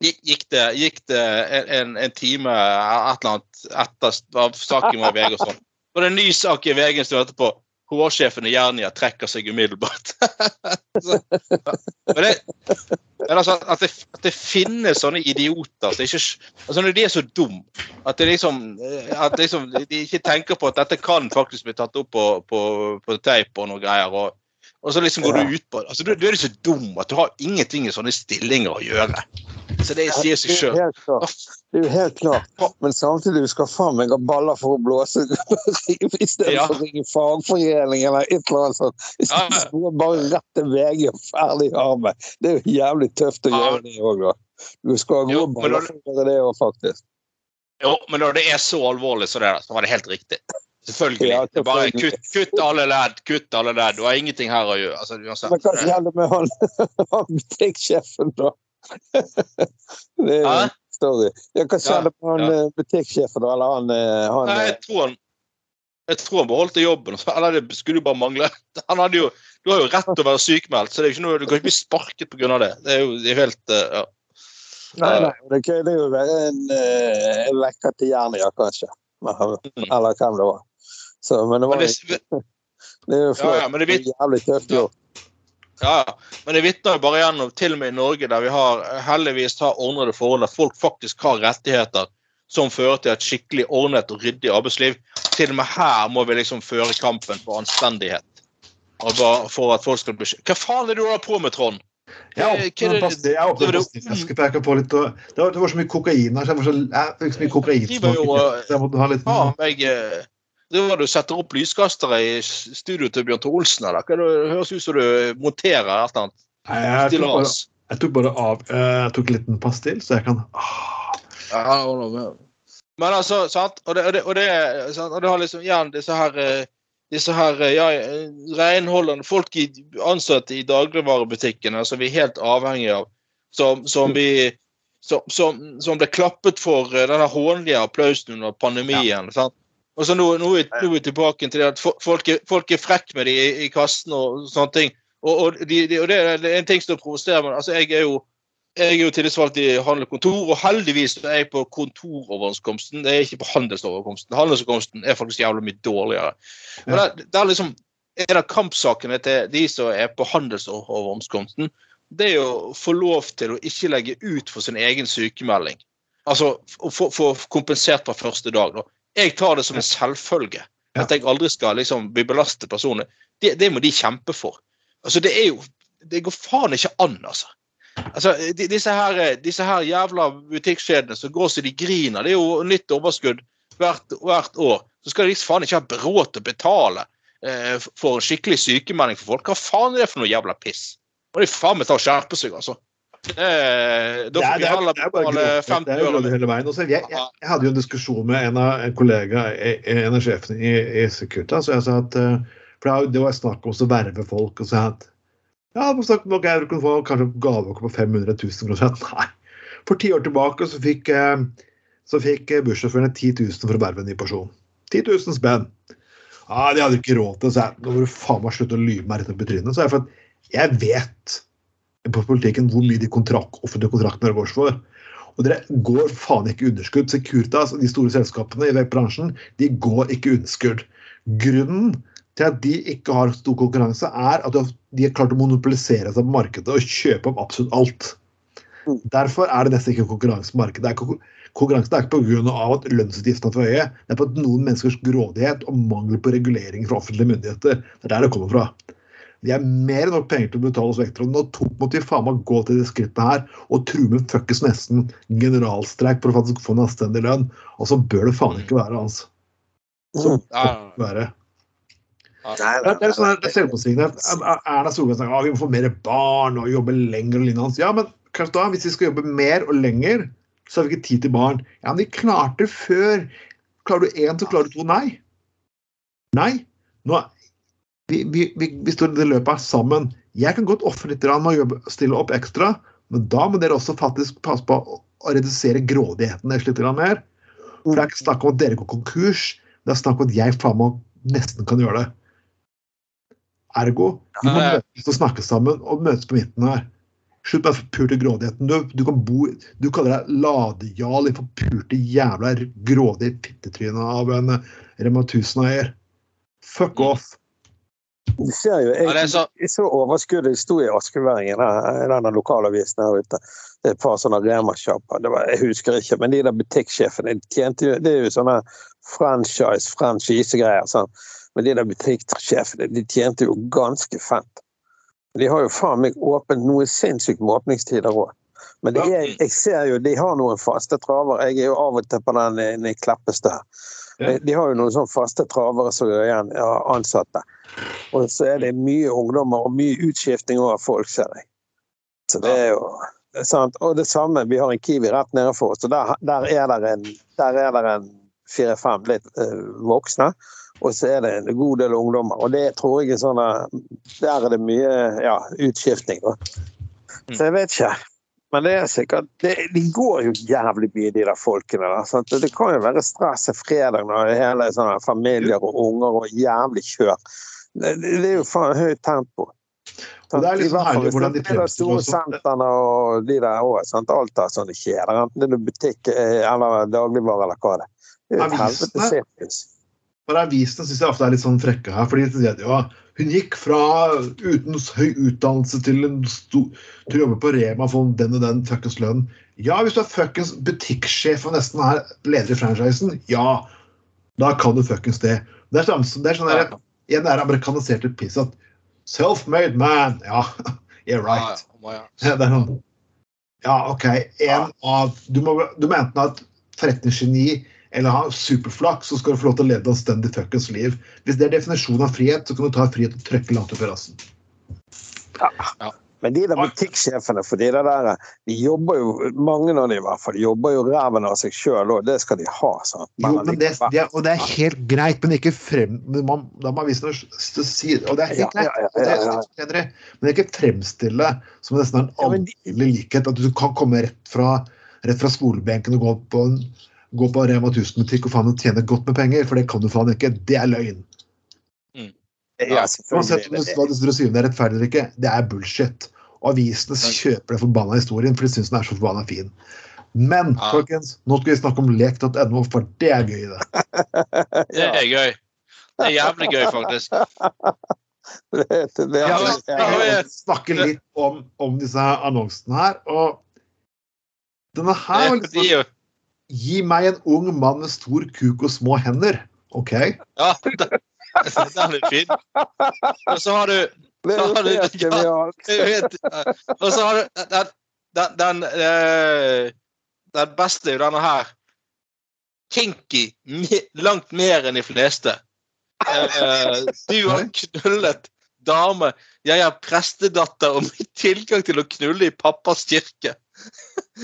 gikk- det, gikk det en, en, time et eller annet etter saken var i VG og sånn. Og det er en ny sak i VG som etterpå. HR-sjefen i Jernia trekker seg umiddelbart. så, men det, men altså, at, det, at det finnes sånne idioter så ikke altså Når de er så dum at, det liksom, at liksom, de ikke tenker på at dette kan faktisk bli tatt opp på, på, på teip og noe greier. Og, og så liksom går du ut på altså, Du, du er så dum at du har ingenting i sånne stillinger å gjøre. Så det sier seg sjøl. Det er jo helt klart. Men samtidig, du skal faen meg ha baller for å blåse i stedet Ja. å ringe fagforening eller et eller annet sånt. Må bare rett til VG og ferdig arbeid. Det er jo jævlig tøft å gjøre det òg, da. Du skal ha gode baller for å gjøre det òg, faktisk. Jo, men når det er så alvorlig som det er, så var det helt riktig. Selvfølgelig. Ja, er bare kutt, kutt alle ledd, kutt alle ledd. Du har ingenting her å gjøre. Altså. Men hva gjelder med han, han butikksjefen, da? Det er en story. Ja, hva skjedde med han ja. eh, butikksjefen, da? Eller han, eh, han Nei, eh, jeg tror han jeg tror han beholdt jobben. Eller det skulle jo bare mangle. Han hadde jo, du har jo rett til å være sykemeldt, så det er ikke noe, du kan ikke bli sparket pga. det. Det er jo det er helt eh, ja. Nei, nei, det kunne jo være en, eh, en lekker til Jernia, kanskje. Eller hvem det var. Så, men det Men var det, det er jo ja, flott. ja, men er jævlig tøft Ja. Ja, ja. men det vitner jo bare igjen om, til og med i Norge, der vi har heldigvis har ordnede forhold, der folk faktisk har rettigheter som fører til et skikkelig ordnet og ryddig arbeidsliv. Til og med her må vi liksom føre kampen for anstendighet. Og bare for at folk skal bli Hva faen er det du holder på med, Trond? Jeg åpner er du- pastillflaske, for jeg kan få litt å- det var, det var så mye kokain her, så jeg, var så, jeg fikk så mye kokain. Jeg måtte ha litt Ja, jeg, eh, Driver du setter opp lyskastere i studio til Bjørn Tore Olsen, eller? Hva er det, det høres ut som du monterer et eller annet. Nei, jeg, tok bare, jeg tok bare av eh, Jeg tok en liten pastill, så jeg kan ah, Ja, Men altså, sant? Og det, og det, og det, sant? Og det har liksom igjen disse her eh, disse her eh, ja, renholderne, folk i, ansatte i dagligvarebutikkene som vi er helt avhengige av, som, som vi som, som, som ble klappet for denne hånlige applausen under pandemien. sant? Og så nå, nå, nå er vi tilbake til det at folk er, folk er frekke med de i, i kassen og sånne ting. Og, og, de, de, og det, er- en ting som provoserer meg. Altså, jeg er jo jeg er jo tillitsvalgt i handel og kontor, og heldigvis er jeg på kontoroverenskomsten. Det er ikke på handelsoverenskomsten. Handelsoverenskomsten er faktisk jævlig mye dårligere. Men Ja. det, det er liksom En av kampsakene til de som er på handelsoverenskomsten, det er jo å få lov til å ikke legge ut for sin egen sykemelding. Altså få, få kompensert fra første dag. Da. Jeg tar det som en selvfølge. At jeg aldri skal liksom bli belastet personlig. Det, det må de kjempe for. Altså, det er jo Det går faen ikke an, altså. Altså, de, disse, her, disse her jævla butikkjedene som går så de griner, det er jo nytt overskudd hvert, hvert år. Så skal de liksom faen ikke ha råd til å betale eh, for en skikkelig sykemelding for folk. Hva faen er det for noe jævla piss? Må de faen meg ta og skjerpe seg, altså. Det, da Det får det vi er, heller det er betale 50 Det er jo øre. hele veien. Også, jeg, jeg, jeg hadde jo en diskusjon med en av en kollega, en av sjefene i, i Securitas. Så jeg sa at, eh, for det var- Det snakk om å verve folk. og så at ja, på snakk at jeg kunne få kanskje gavekort på 500 000 kroner. Nei. For ti år tilbake så fikk, eh, så fikk eh, bussjåførene 10 000 for å verve en ny person. 10 000 spenn. Ja, de hadde ikke råd til jeg, Nå må du faen meg slutte å lyve meg rett opp i trynet. Så jeg, for at jeg vet på politikken hvor mye de kontrakt, offentlige kontraktene går for. Og dere går faen ikke underskudd. Securitas og de store selskapene i bransjen de går ikke underskudd. Grunnen til at de ikke har stor konkurranse, er at de har klart å monopolisere seg på markedet og kjøpe opp absolutt alt. Derfor er det nesten ikke konkurranse på markedet. Ikke, konkurransen er ikke pga. at lønnsutgiftene er for høye. Det er på at noen menneskers grådighet og mangel på regulering fra offentlige myndigheter. Det er der det kommer fra. De har mer enn nok penger til å betale. Og nå tok måtte vi faen meg gå til det skrittet her og true med fuckings nesten generalstreik for å faktisk få en anstendig lønn. Og så bør det faen ikke være, altså. Så Mm. Bør det være. Nei, Det er, det er sånn her, det er selvmotsigende. Erna Solberg snakker om vi må få mer barn og jobbe lenger. og lignende. Ja, men kanskje da, hvis vi skal jobbe mer og lenger, så har vi ikke tid til barn. Ja, men de klarte det før. Klarer du én, så klarer du to. Nei. Nei. Nå, vi, vi, vi, står i det løpet sammen. Jeg kan godt ofre litt med å stille opp ekstra, men da må dere også faktisk passe på å, redusere grådigheten deres litt mer. For det er ikke snakk om at dere går konkurs, det er snakk om at jeg faen meg nesten kan gjøre det. Ergo, vi må møtes og snakke sammen og møtes på midten her. Slutt med den forpurte grådigheten. Du, du kan bo Du kaller deg ladejarl i forpurte jævla grådige fittetryne av en eh, Rema 1000-eier. Fuck off. Du ser jo, jeg, jeg, så- jeg så overskuddet. Sto i Askeværingen, denne lokalavisen her ute. Det er et par sånne Rema-sjapper. Jeg husker ikke, men de der butikksjefene tjente jo Det er jo sånne franchise, franchisegreier. Sånn. Men de der butikksjefene de tjente jo ganske fett. De har jo faen meg åpent noe sinnssykt med åpningstider òg. Men det er, jeg ser jo, de har noen faste traver. Jeg er jo av og til på den eh, i Kleppestø. De har jo noen sånne faste travere som er igjen ja, ansatte. Og så er det mye ungdommer og mye utskifting av folk, ser jeg. Så det er jo sant. Og det samme, vi har en Kiwi rett nede for oss, og der, der er det en, der er det en fire-fem litt eh, voksne. Og så er det en god del ungdommer. Og det tror jeg er sånn at Der er det mye ja, utskifting. Da. Så jeg vet ikke. Men det er sikkert det, De går jo jævlig mye, de der folkene. Der? Det kan jo være stress en fredag når hele sånne familier og unger og jævlig kjør. Det, det er jo faen høyt tempo. Og det er litt sånn herlig hvordan de er fremstiller sentrene og de der òg. Alt har sånne kjeder. Enten det er butikk eh, eller dagligvare eller hva det er. Det er jo et helvete sirkus. For Avisene syns jeg ofte er litt sånn frekke her. fordi de sier at ja, hun gikk fra uten høy utdannelse til, en sto, til å jobbe på Rema få den og den fuckings lønnen. Ja, hvis du er fuckings butikksjef og nesten er leder i franchisen, ja, da kan du fuckings det. Det er sånn, det er sånn der, igjen det er amerikaniserte piss at self-made man. Ja, yeah, right. Det er sånn Ja, OK. En av Du må, du må enten ha et forretningsgeni eller ha superflaks, så skal du få lov til å leve et anstendig fuckings liv. Hvis det er definisjonen av frihet, så kan du ta frihet og trykke langt opp i rassen. Men de der butikksjefene for de der, de jobber jo, mange av de i hvert fall, de jobber jo ræven av seg sjøl òg. Det skal de ha. sant? Jo, men det, det, og det er helt greit, men ikke frem man, Da må man vise noe Og det er helt Ja, greit. ja, ja, ja, ja. Men ikke fremstille som nesten en Ja, alminnelig likhet. At du kan komme rett fra, rett fra skolebenken og gå på en gå på Rema 1000-butikk og faen tjene godt med penger, for det kan du faen ikke. Det er løgn. Ja, Uansett om selvfølgelig. du- hva du det syvende er rettferdig eller ikke, det er bullshit. Og avisene kjøper den forbanna historien, for de syns den er så forbanna fin. Men Ja. folkens, nå skal vi snakke om lek.no, for det er gøy, det. Det er gøy. Det er jævlig gøy, faktisk. Det, det, det, Ja, Jeg snakke litt om, om disse annonsene her. Og denne her var liksom Gi meg en ung mann med stor kuk og små hender. OK? Ja, den, den er fin. Og så har du det er jo Ja, helt genialt. Jeg Og så har du den, den, den, eh, den beste er jo denne her. Kinky. Langt mer enn de fleste. Eh, du har knullet dame. Jeg er prestedatter og med tilgang til å knulle i pappas kirke.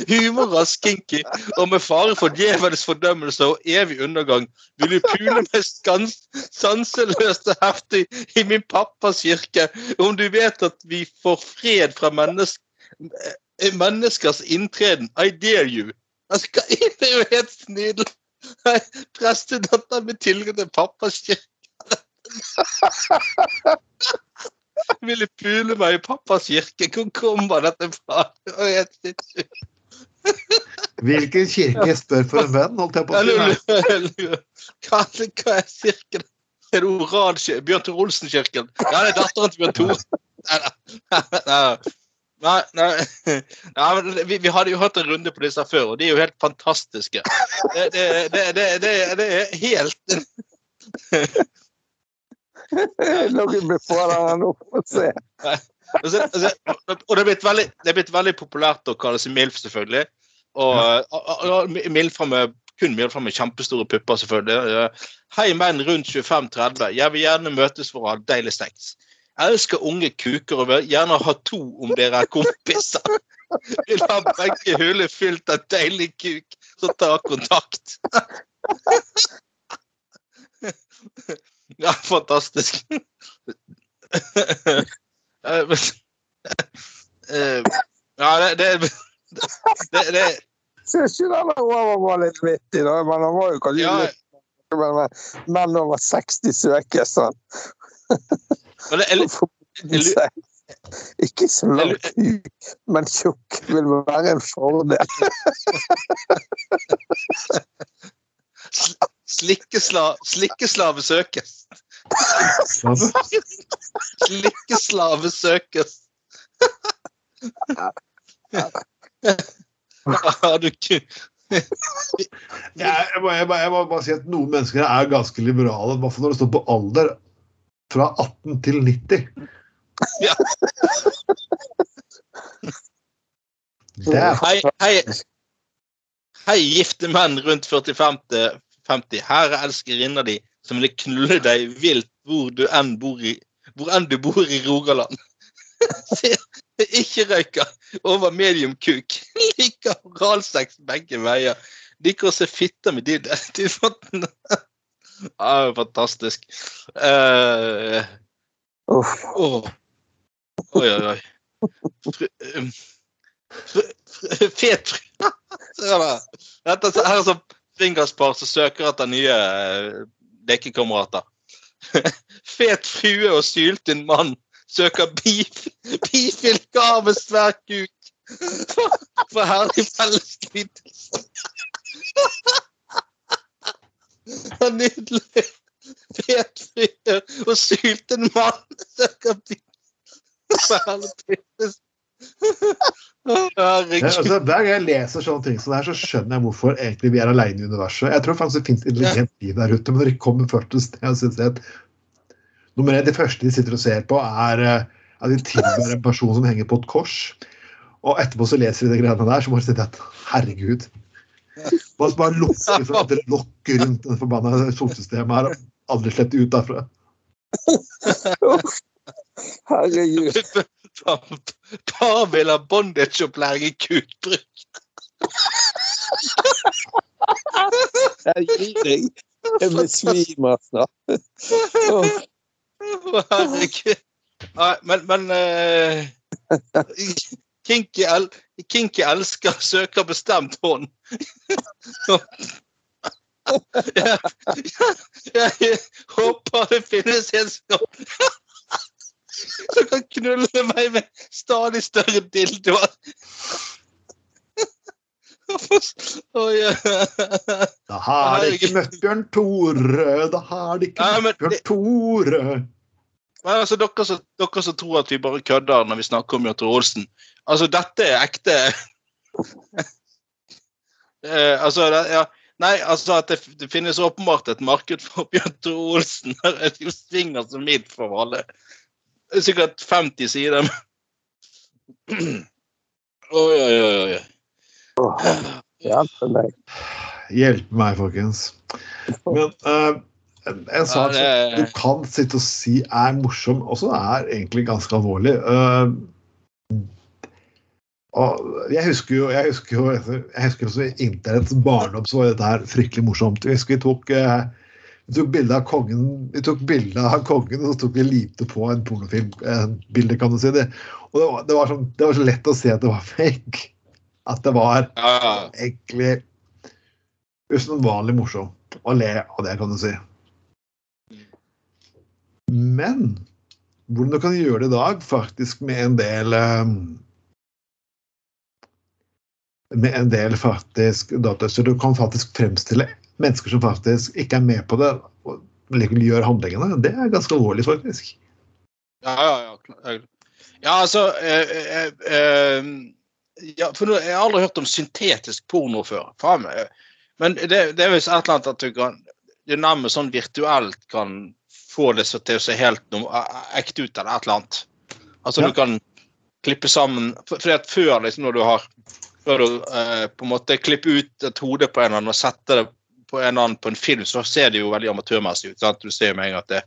Humorrask kinky og med fare for djevelens fordømmelse og evig undergang vil du pule meg sanseløst og heftig i min pappas kirke om du vet at vi får fred fra mennesk, eh, menneskers inntreden. I dare you. Altså, det er jo helt? Nei, Prestedatter med tilgang til pappas kirke. Vil ville pule meg i pappas kirke? Hvor kommer dette fra? Hvilken kirke spør for en venn, holdt jeg på å si. Jeg. Hva, hva er kirken? Er det Oransje? Bjørn Tor Olsen-kirken? Ja, det er datteren til Bjørn Tore. Nei, nei, nei. Vi, vi hadde jo hatt en runde på disse før, og de er jo helt fantastiske. Det, det, det, det, det, det er helt Noen blir den nå, få se. Og det er blitt veldig, det er blitt veldig populært å kalle seg MILF, selvfølgelig. Og, og, og MILFer med kun MILFer med kjempestore pupper, selvfølgelig. Hei, menn rundt 25-30. Jeg vil gjerne møtes for å ha deilig sex. Jeg elsker unge kuker og vil gjerne ha to om dere er kompiser. Vil ha begge huller fylt av deilig kuk, så ta kontakt. Ja, fantastisk. Eh, eh, Ja, det det, det, det Syns ikke den over var litt vittig, da. Men han var jo kanskje Ja, litt men, men, Menn over 60 søker sånn. Ikke så lang kuk, men tjukk vil være en fordel. Slikkesla, slikkeslave søkes. Slikkeslave søkes. Har du ikke Jeg, må, jeg, må, jeg må bare si at noen mennesker er ganske liberale, i hvert fall når det står på alder fra 18 til 90. Ja. Er Hei, hei, hei, gifte menn rundt 40-50. 50. Her er elskerinna di som vil knulle deg vilt hvor du enn bor i hvor enn du bor i Rogaland. Ikke røyker. Over medium kuk. Liker oralsex begge veier. Liker å se fitta med dille. Du fant den. Ja, fantastisk. Uh, Uff. Oi, oi, oi. Fet. Dette er er sånn fingerspar som søker etter nye eh, lekekamerater. Fet frue og syltynn mann søker bif, bifil kar svær kuk. For, for herlig fellesnytelse. Nydelig. Fet frue og syltynn mann søker bifil. Herlig nytelse. Ja, altså, hver gang jeg leser sånne ting som det her, så skjønner jeg hvorfor egentlig vi er alene i universet. Jeg tror faktisk det finnes intelligent liv der ute, men når de kommer først til sted, så nummer én, det første de sitter og ser på, er eh, at de tilhører en person som henger på et kors. Og etterpå så leser de de greiene der, så må de si at herregud. Bare, bare lukke liksom, et lokk rundt det forbanna solsystemet her. og Aldri slippe ut derfra. Herregud. Par vil ha bondage-opplæring i kukbruk. Jeg gir deg. Jeg besvimer snart. Oh. Herregud. Men, men uh, Kinky, el Kinky elsker søker bestemt hånd. jeg, jeg, jeg håper det finnes en som som kan knulle meg med stadig større dildoer. Oi, Da har de ikke møtt Bjørn Tore, da har de ikke møtt Bjørn Tore. Men altså, dere som, dere som tror at vi bare kødder når vi snakker om Bjørn Tore Olsen. Altså, dette er ekte eh, Altså, det, ja. Nei, altså at det, det finnes åpenbart et marked for Bjørn Tore Olsen. Det svinger så mildt for alle. Det er sikkert 50 sider. Oi, oi, oi. oi. hjelp meg. Hjelp meg, folkens. Men uh, en, sak som du kan sitte og si er morsom, også er egentlig ganske alvorlig. Uh, og jeg husker jo jeg husker jo, jeg husker også i internetts barndom så var dette her fryktelig morsomt. Jeg husker vi tok, eh, vi tok bilde av kongen vi tok bilde av kongen, og så tok vi limte på en pornofilmbilde, kan du si. det. Og det var, det, var sånn, det var så lett å se at det var fake. At det var egentlig usedvanlig morsomt å le av det, kan du si. Men hvordan du kan gjøre det i dag, faktisk med en del eh, Med en del faktisk datautstyr. Du kan faktisk fremstille mennesker som faktisk ikke er med på det, og likevel gjør handlingene. Det er ganske alvorlig, faktisk. Ja, ja, ja. Ja, altså eh, eh, eh, ja, for Jeg har aldri hørt om syntetisk porno før. Faen meg. Men det, det er visst et eller annet at du kan du nærmest sånn virtuelt kan få det så til å se helt ekte ut eller et eller annet. Altså Ja. du kan klippe sammen for, fordi at Før liksom når du har før du eh, på en måte klipper ut et hode på en eller annen og setter det på en annen på en film, så ser det jo veldig amatørmessig ut. sant? Du ser jo med en gang at det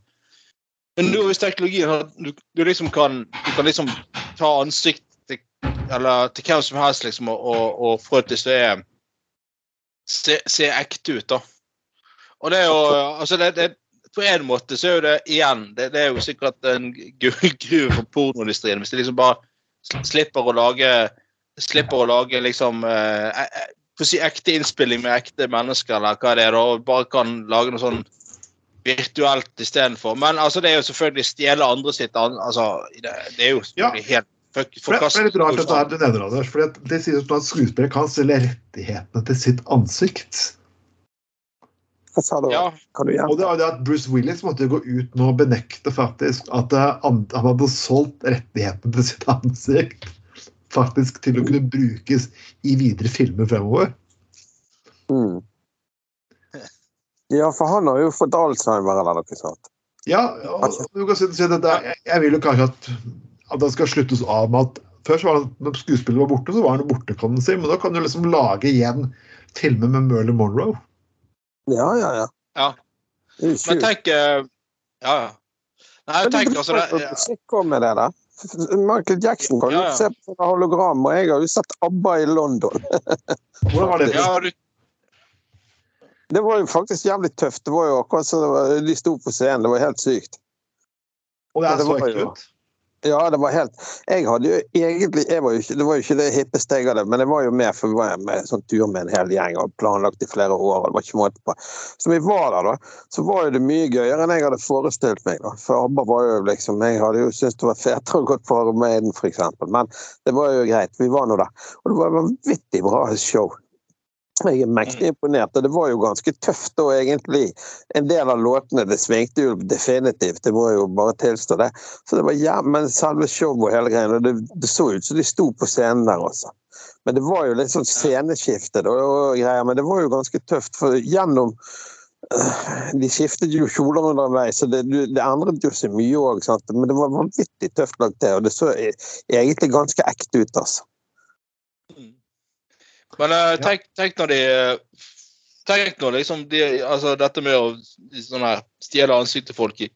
men nå hvis teknologien du, du liksom kan du kan liksom ta ansikt til, eller til hvem som helst liksom, og, og, og få det til å se, se, ekte ut, da. Og det er jo altså det, det, På en måte så er jo det igjen Det, det er jo sikkert en gullgruve for pornoindustrien hvis de liksom bare slipper å lage slipper å lage liksom eh, eh, for å si ekte innspilling med ekte mennesker, eller hva det er, og bare kan lage noe sånn virtuelt istedenfor. Men altså, det er jo selvfølgelig stjele andre sitt an, altså, det, det er jo selvfølgelig helt det, er litt rart at du nevner Anders, for det sies at skuespillere kan selge rettighetene til sitt ansikt. Hva sa du? Ja, Kan du Og det er var det at Bruce Willis måtte gå ut nå og benekte faktisk at eh, han han hadde solgt rettighetene til sitt ansikt faktisk til å kunne brukes i videre filmer fremover. Mm. Ja, for han har jo fått alzheimer, eller noe sånt. Ja, og du kan si, at jeg, jeg vil jo kanskje at, at det skal sluttes av med at Først var det når skuespillet var borte, så var han borte, kan man si. Men da kan du liksom lage igjen filmer med Merlin Monroe. Ja, ja, ja. Ja. Men tenk eh, Ja, ja. Nei, jeg tenker altså det, ja. Michael Jackson kan jo Ja, ja. se på sånne hologram, og jeg har jo sett ABBA i London. Hvordan var det? ja, du, Det var jo faktisk jævlig tøft. Det var jo akkurat så det var- de sto på scenen. Det var helt sykt. Og det er så ekkelt ut. Ja, det var helt Jeg hadde jo egentlig jeg var jo ikke, Det var jo ikke det hippeste jeg hadde, men jeg var jo med for vi var med sånn tur med en hel gjeng og planlagt i flere år. og det var ikke måte på. Så vi var der, da. Så var jo det mye gøyere enn jeg hadde forestilt meg. da. For ABBA var jo liksom Jeg hadde jo syntes det var fetere å gå på Armaden, f.eks. Men det var jo greit. Vi var nå der. Og det var vanvittig bra show. Jeg er mektig imponert, og det var jo ganske tøft da, egentlig. En del av låtene det svingte jo definitivt, det må jo bare tilstå det. Så det var ja, Men selve showet og hele greia, det, det så ut som de sto på scenen der også. Men det var jo litt sånn sceneskifte da, og greier, men det var jo ganske tøft. For gjennom øh, De skiftet jo kjoler underveis, så det, det endret jo seg mye òg. Men det var vanvittig tøft lagt til, og det så e- egentlig ganske ekte ut, altså. Men eh, tenk, tenk når de Tenk når liksom de, altså dette med å sånn her, stjele ansikt til folk i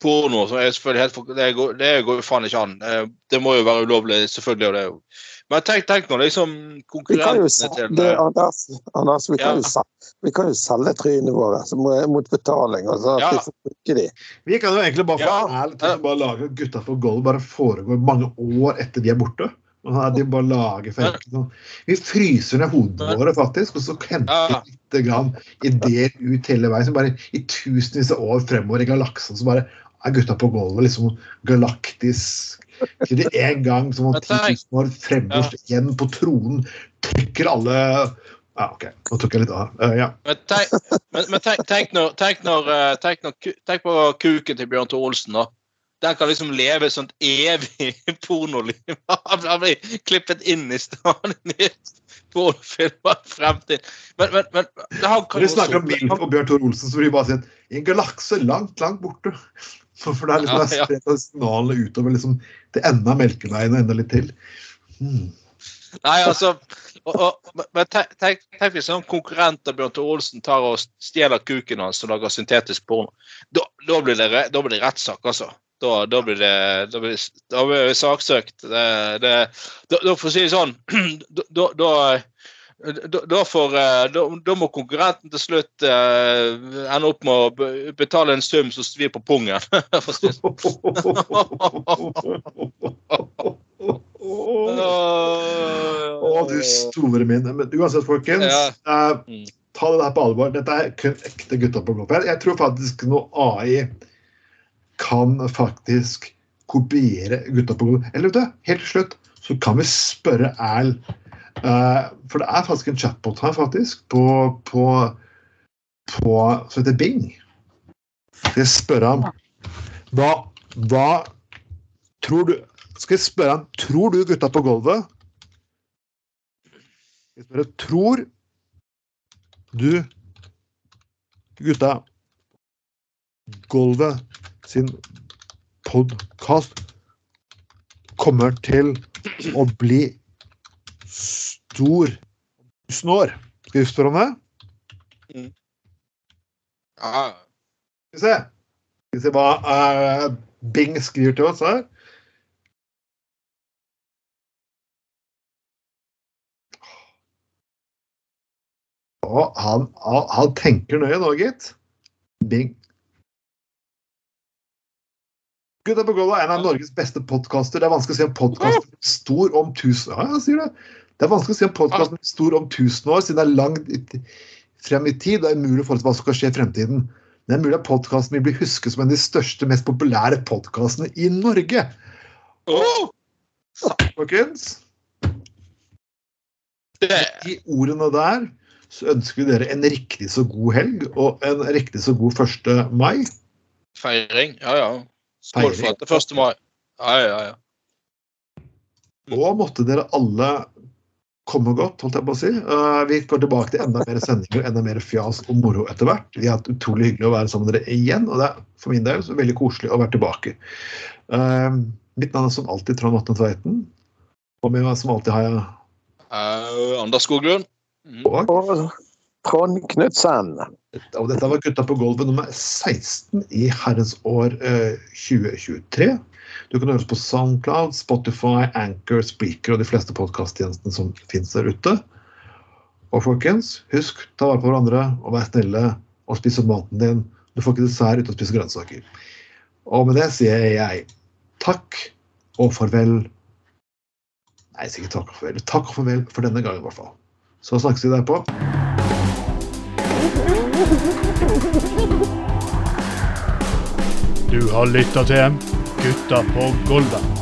porno som er selvfølgelig helt for- Det går, det går jo faen ikke an. Eh, Det må jo være ulovlig, selvfølgelig. og det er jo Men tenk, tenk når liksom konkurrentene selge, til det, eh, Anders, Anders, vi kan Ja. jo selge, vi kan jo selge trynene våre mot betaling. Altså, Ja. vi får bruke de. Vi kan jo egentlig bare Ja. ærlig bare lage Gutta for gold bare foregår mange år etter de er borte. De bare lager enkelt sånn. Vi fryser ned hodene våre, faktisk, og så henter vi litt grann ideer ut hele veien. Som bare i tusenvis av år fremover i galaksen så bare er gutta på gulvet liksom galaktisk. Til det en gang som om 10 000 år fremborst igjen på tronen trykker alle Ja, OK, nå tok jeg litt av. Uh, ja. Men tenk, men, men tenk, tenk, når, tenk, når, eh, tenk, når, tenk på kuken til Bjørn Thor Olsen, da. Den kan liksom leve et sånt evig pornoliv. Han blir klippet inn i stadig nye pornofilmer frem til Men, men, men det har Når vi snakker om Milf og Bjørn Tor Olsen, så vil det bare si at i en galakse langt, langt borte. For for det er liksom Ja, ja. signalene utover liksom, til enda av Melkeveien og enda litt til. Hmm. Nei, altså og, og, men tenk, tenk, tenk hvis en konkurrent av Bjørn Tore Olsen tar og stjeler kuken hans og lager syntetisk porno. Da, da blir det, da blir det rettssak, altså. Da, da blir det da blir, da blir det saksøkt. Det, det, da, da, for å si det sånn Da, får, eh, da, må konkurrenten til slutt eh, ende opp med å betale en sum som svir på pungen. For å si det sånn. Å, du store min. Men uansett, folkens. Ja. eh, ta det der på alvor. Dette er kun ekte gutta på gulvet. Jeg tror faktisk noe AI kan faktisk kopiere gutta på gulvet. Eller vet du, helt til slutt så kan vi spørre Erl Uh, For det er faktisk en chatbot her, faktisk, på, på, på som heter Bing. Skal jeg spørre ham hva, hva tror du Skal jeg spørre ham Tror du gutta på gulvet jeg spørre Tror du gutta Gulvet sin podkast kommer til å bli stor tusen år. Skal vi spørre om det? Ja. Skal vi se. Skal vi se hva uh, Bing skriver til oss her. Og han, han, han tenker nøye nå, gitt. Bing. Gutta på gulvet er en av Norges beste podkaster. Det er vanskelig å si om podkasten blir stor om tusen Ja, jeg sier det. Det er vanskelig å si om podkasten blir stor om tusen år, siden det er langt frem i tid. Det er umulig å forutse hva som skal skje i fremtiden. Det er mulig at podkasten vil bli husket som en av de største, mest populære podkastene i Norge. Åh! Folkens, i ordene der så ønsker vi dere en riktig så god helg og en riktig så god 1. mai. Feiring, ja ja. Skål for at det er 1. mai. Ja, ja, ja. Og måtte dere alle komme godt, holdt jeg på å si. Uh, vi går tilbake til enda mer sendinger, enda mer fjas og moro etter hvert. Vi har hatt utrolig hyggelig å være sammen med dere igjen, og det er for min del så veldig koselig å være tilbake. Uh, mitt navn er som alltid Trond Vatne Tveiten. Og med meg som alltid har jeg Uh, Anders Skoglund. Mm. Og Trond Knutsen. Og dette var Gutta på gulvet nummer 16 i herrens år eh, 2023. Du kan høres på Soundcloud, Spotify, Anchor, Spreaker og de fleste podkasttjenestene som finnes der ute. Og folkens, husk, ta vare på hverandre og vær snille og spis opp maten din. Du får ikke dessert uten å spise grønnsaker. Og med det sier jeg takk og farvel. Nei, ikke takk og farvel. Takk og farvel for denne gangen, i hvert fall. Så snakkes vi derpå. Du har lytta til Gutta på Golvet.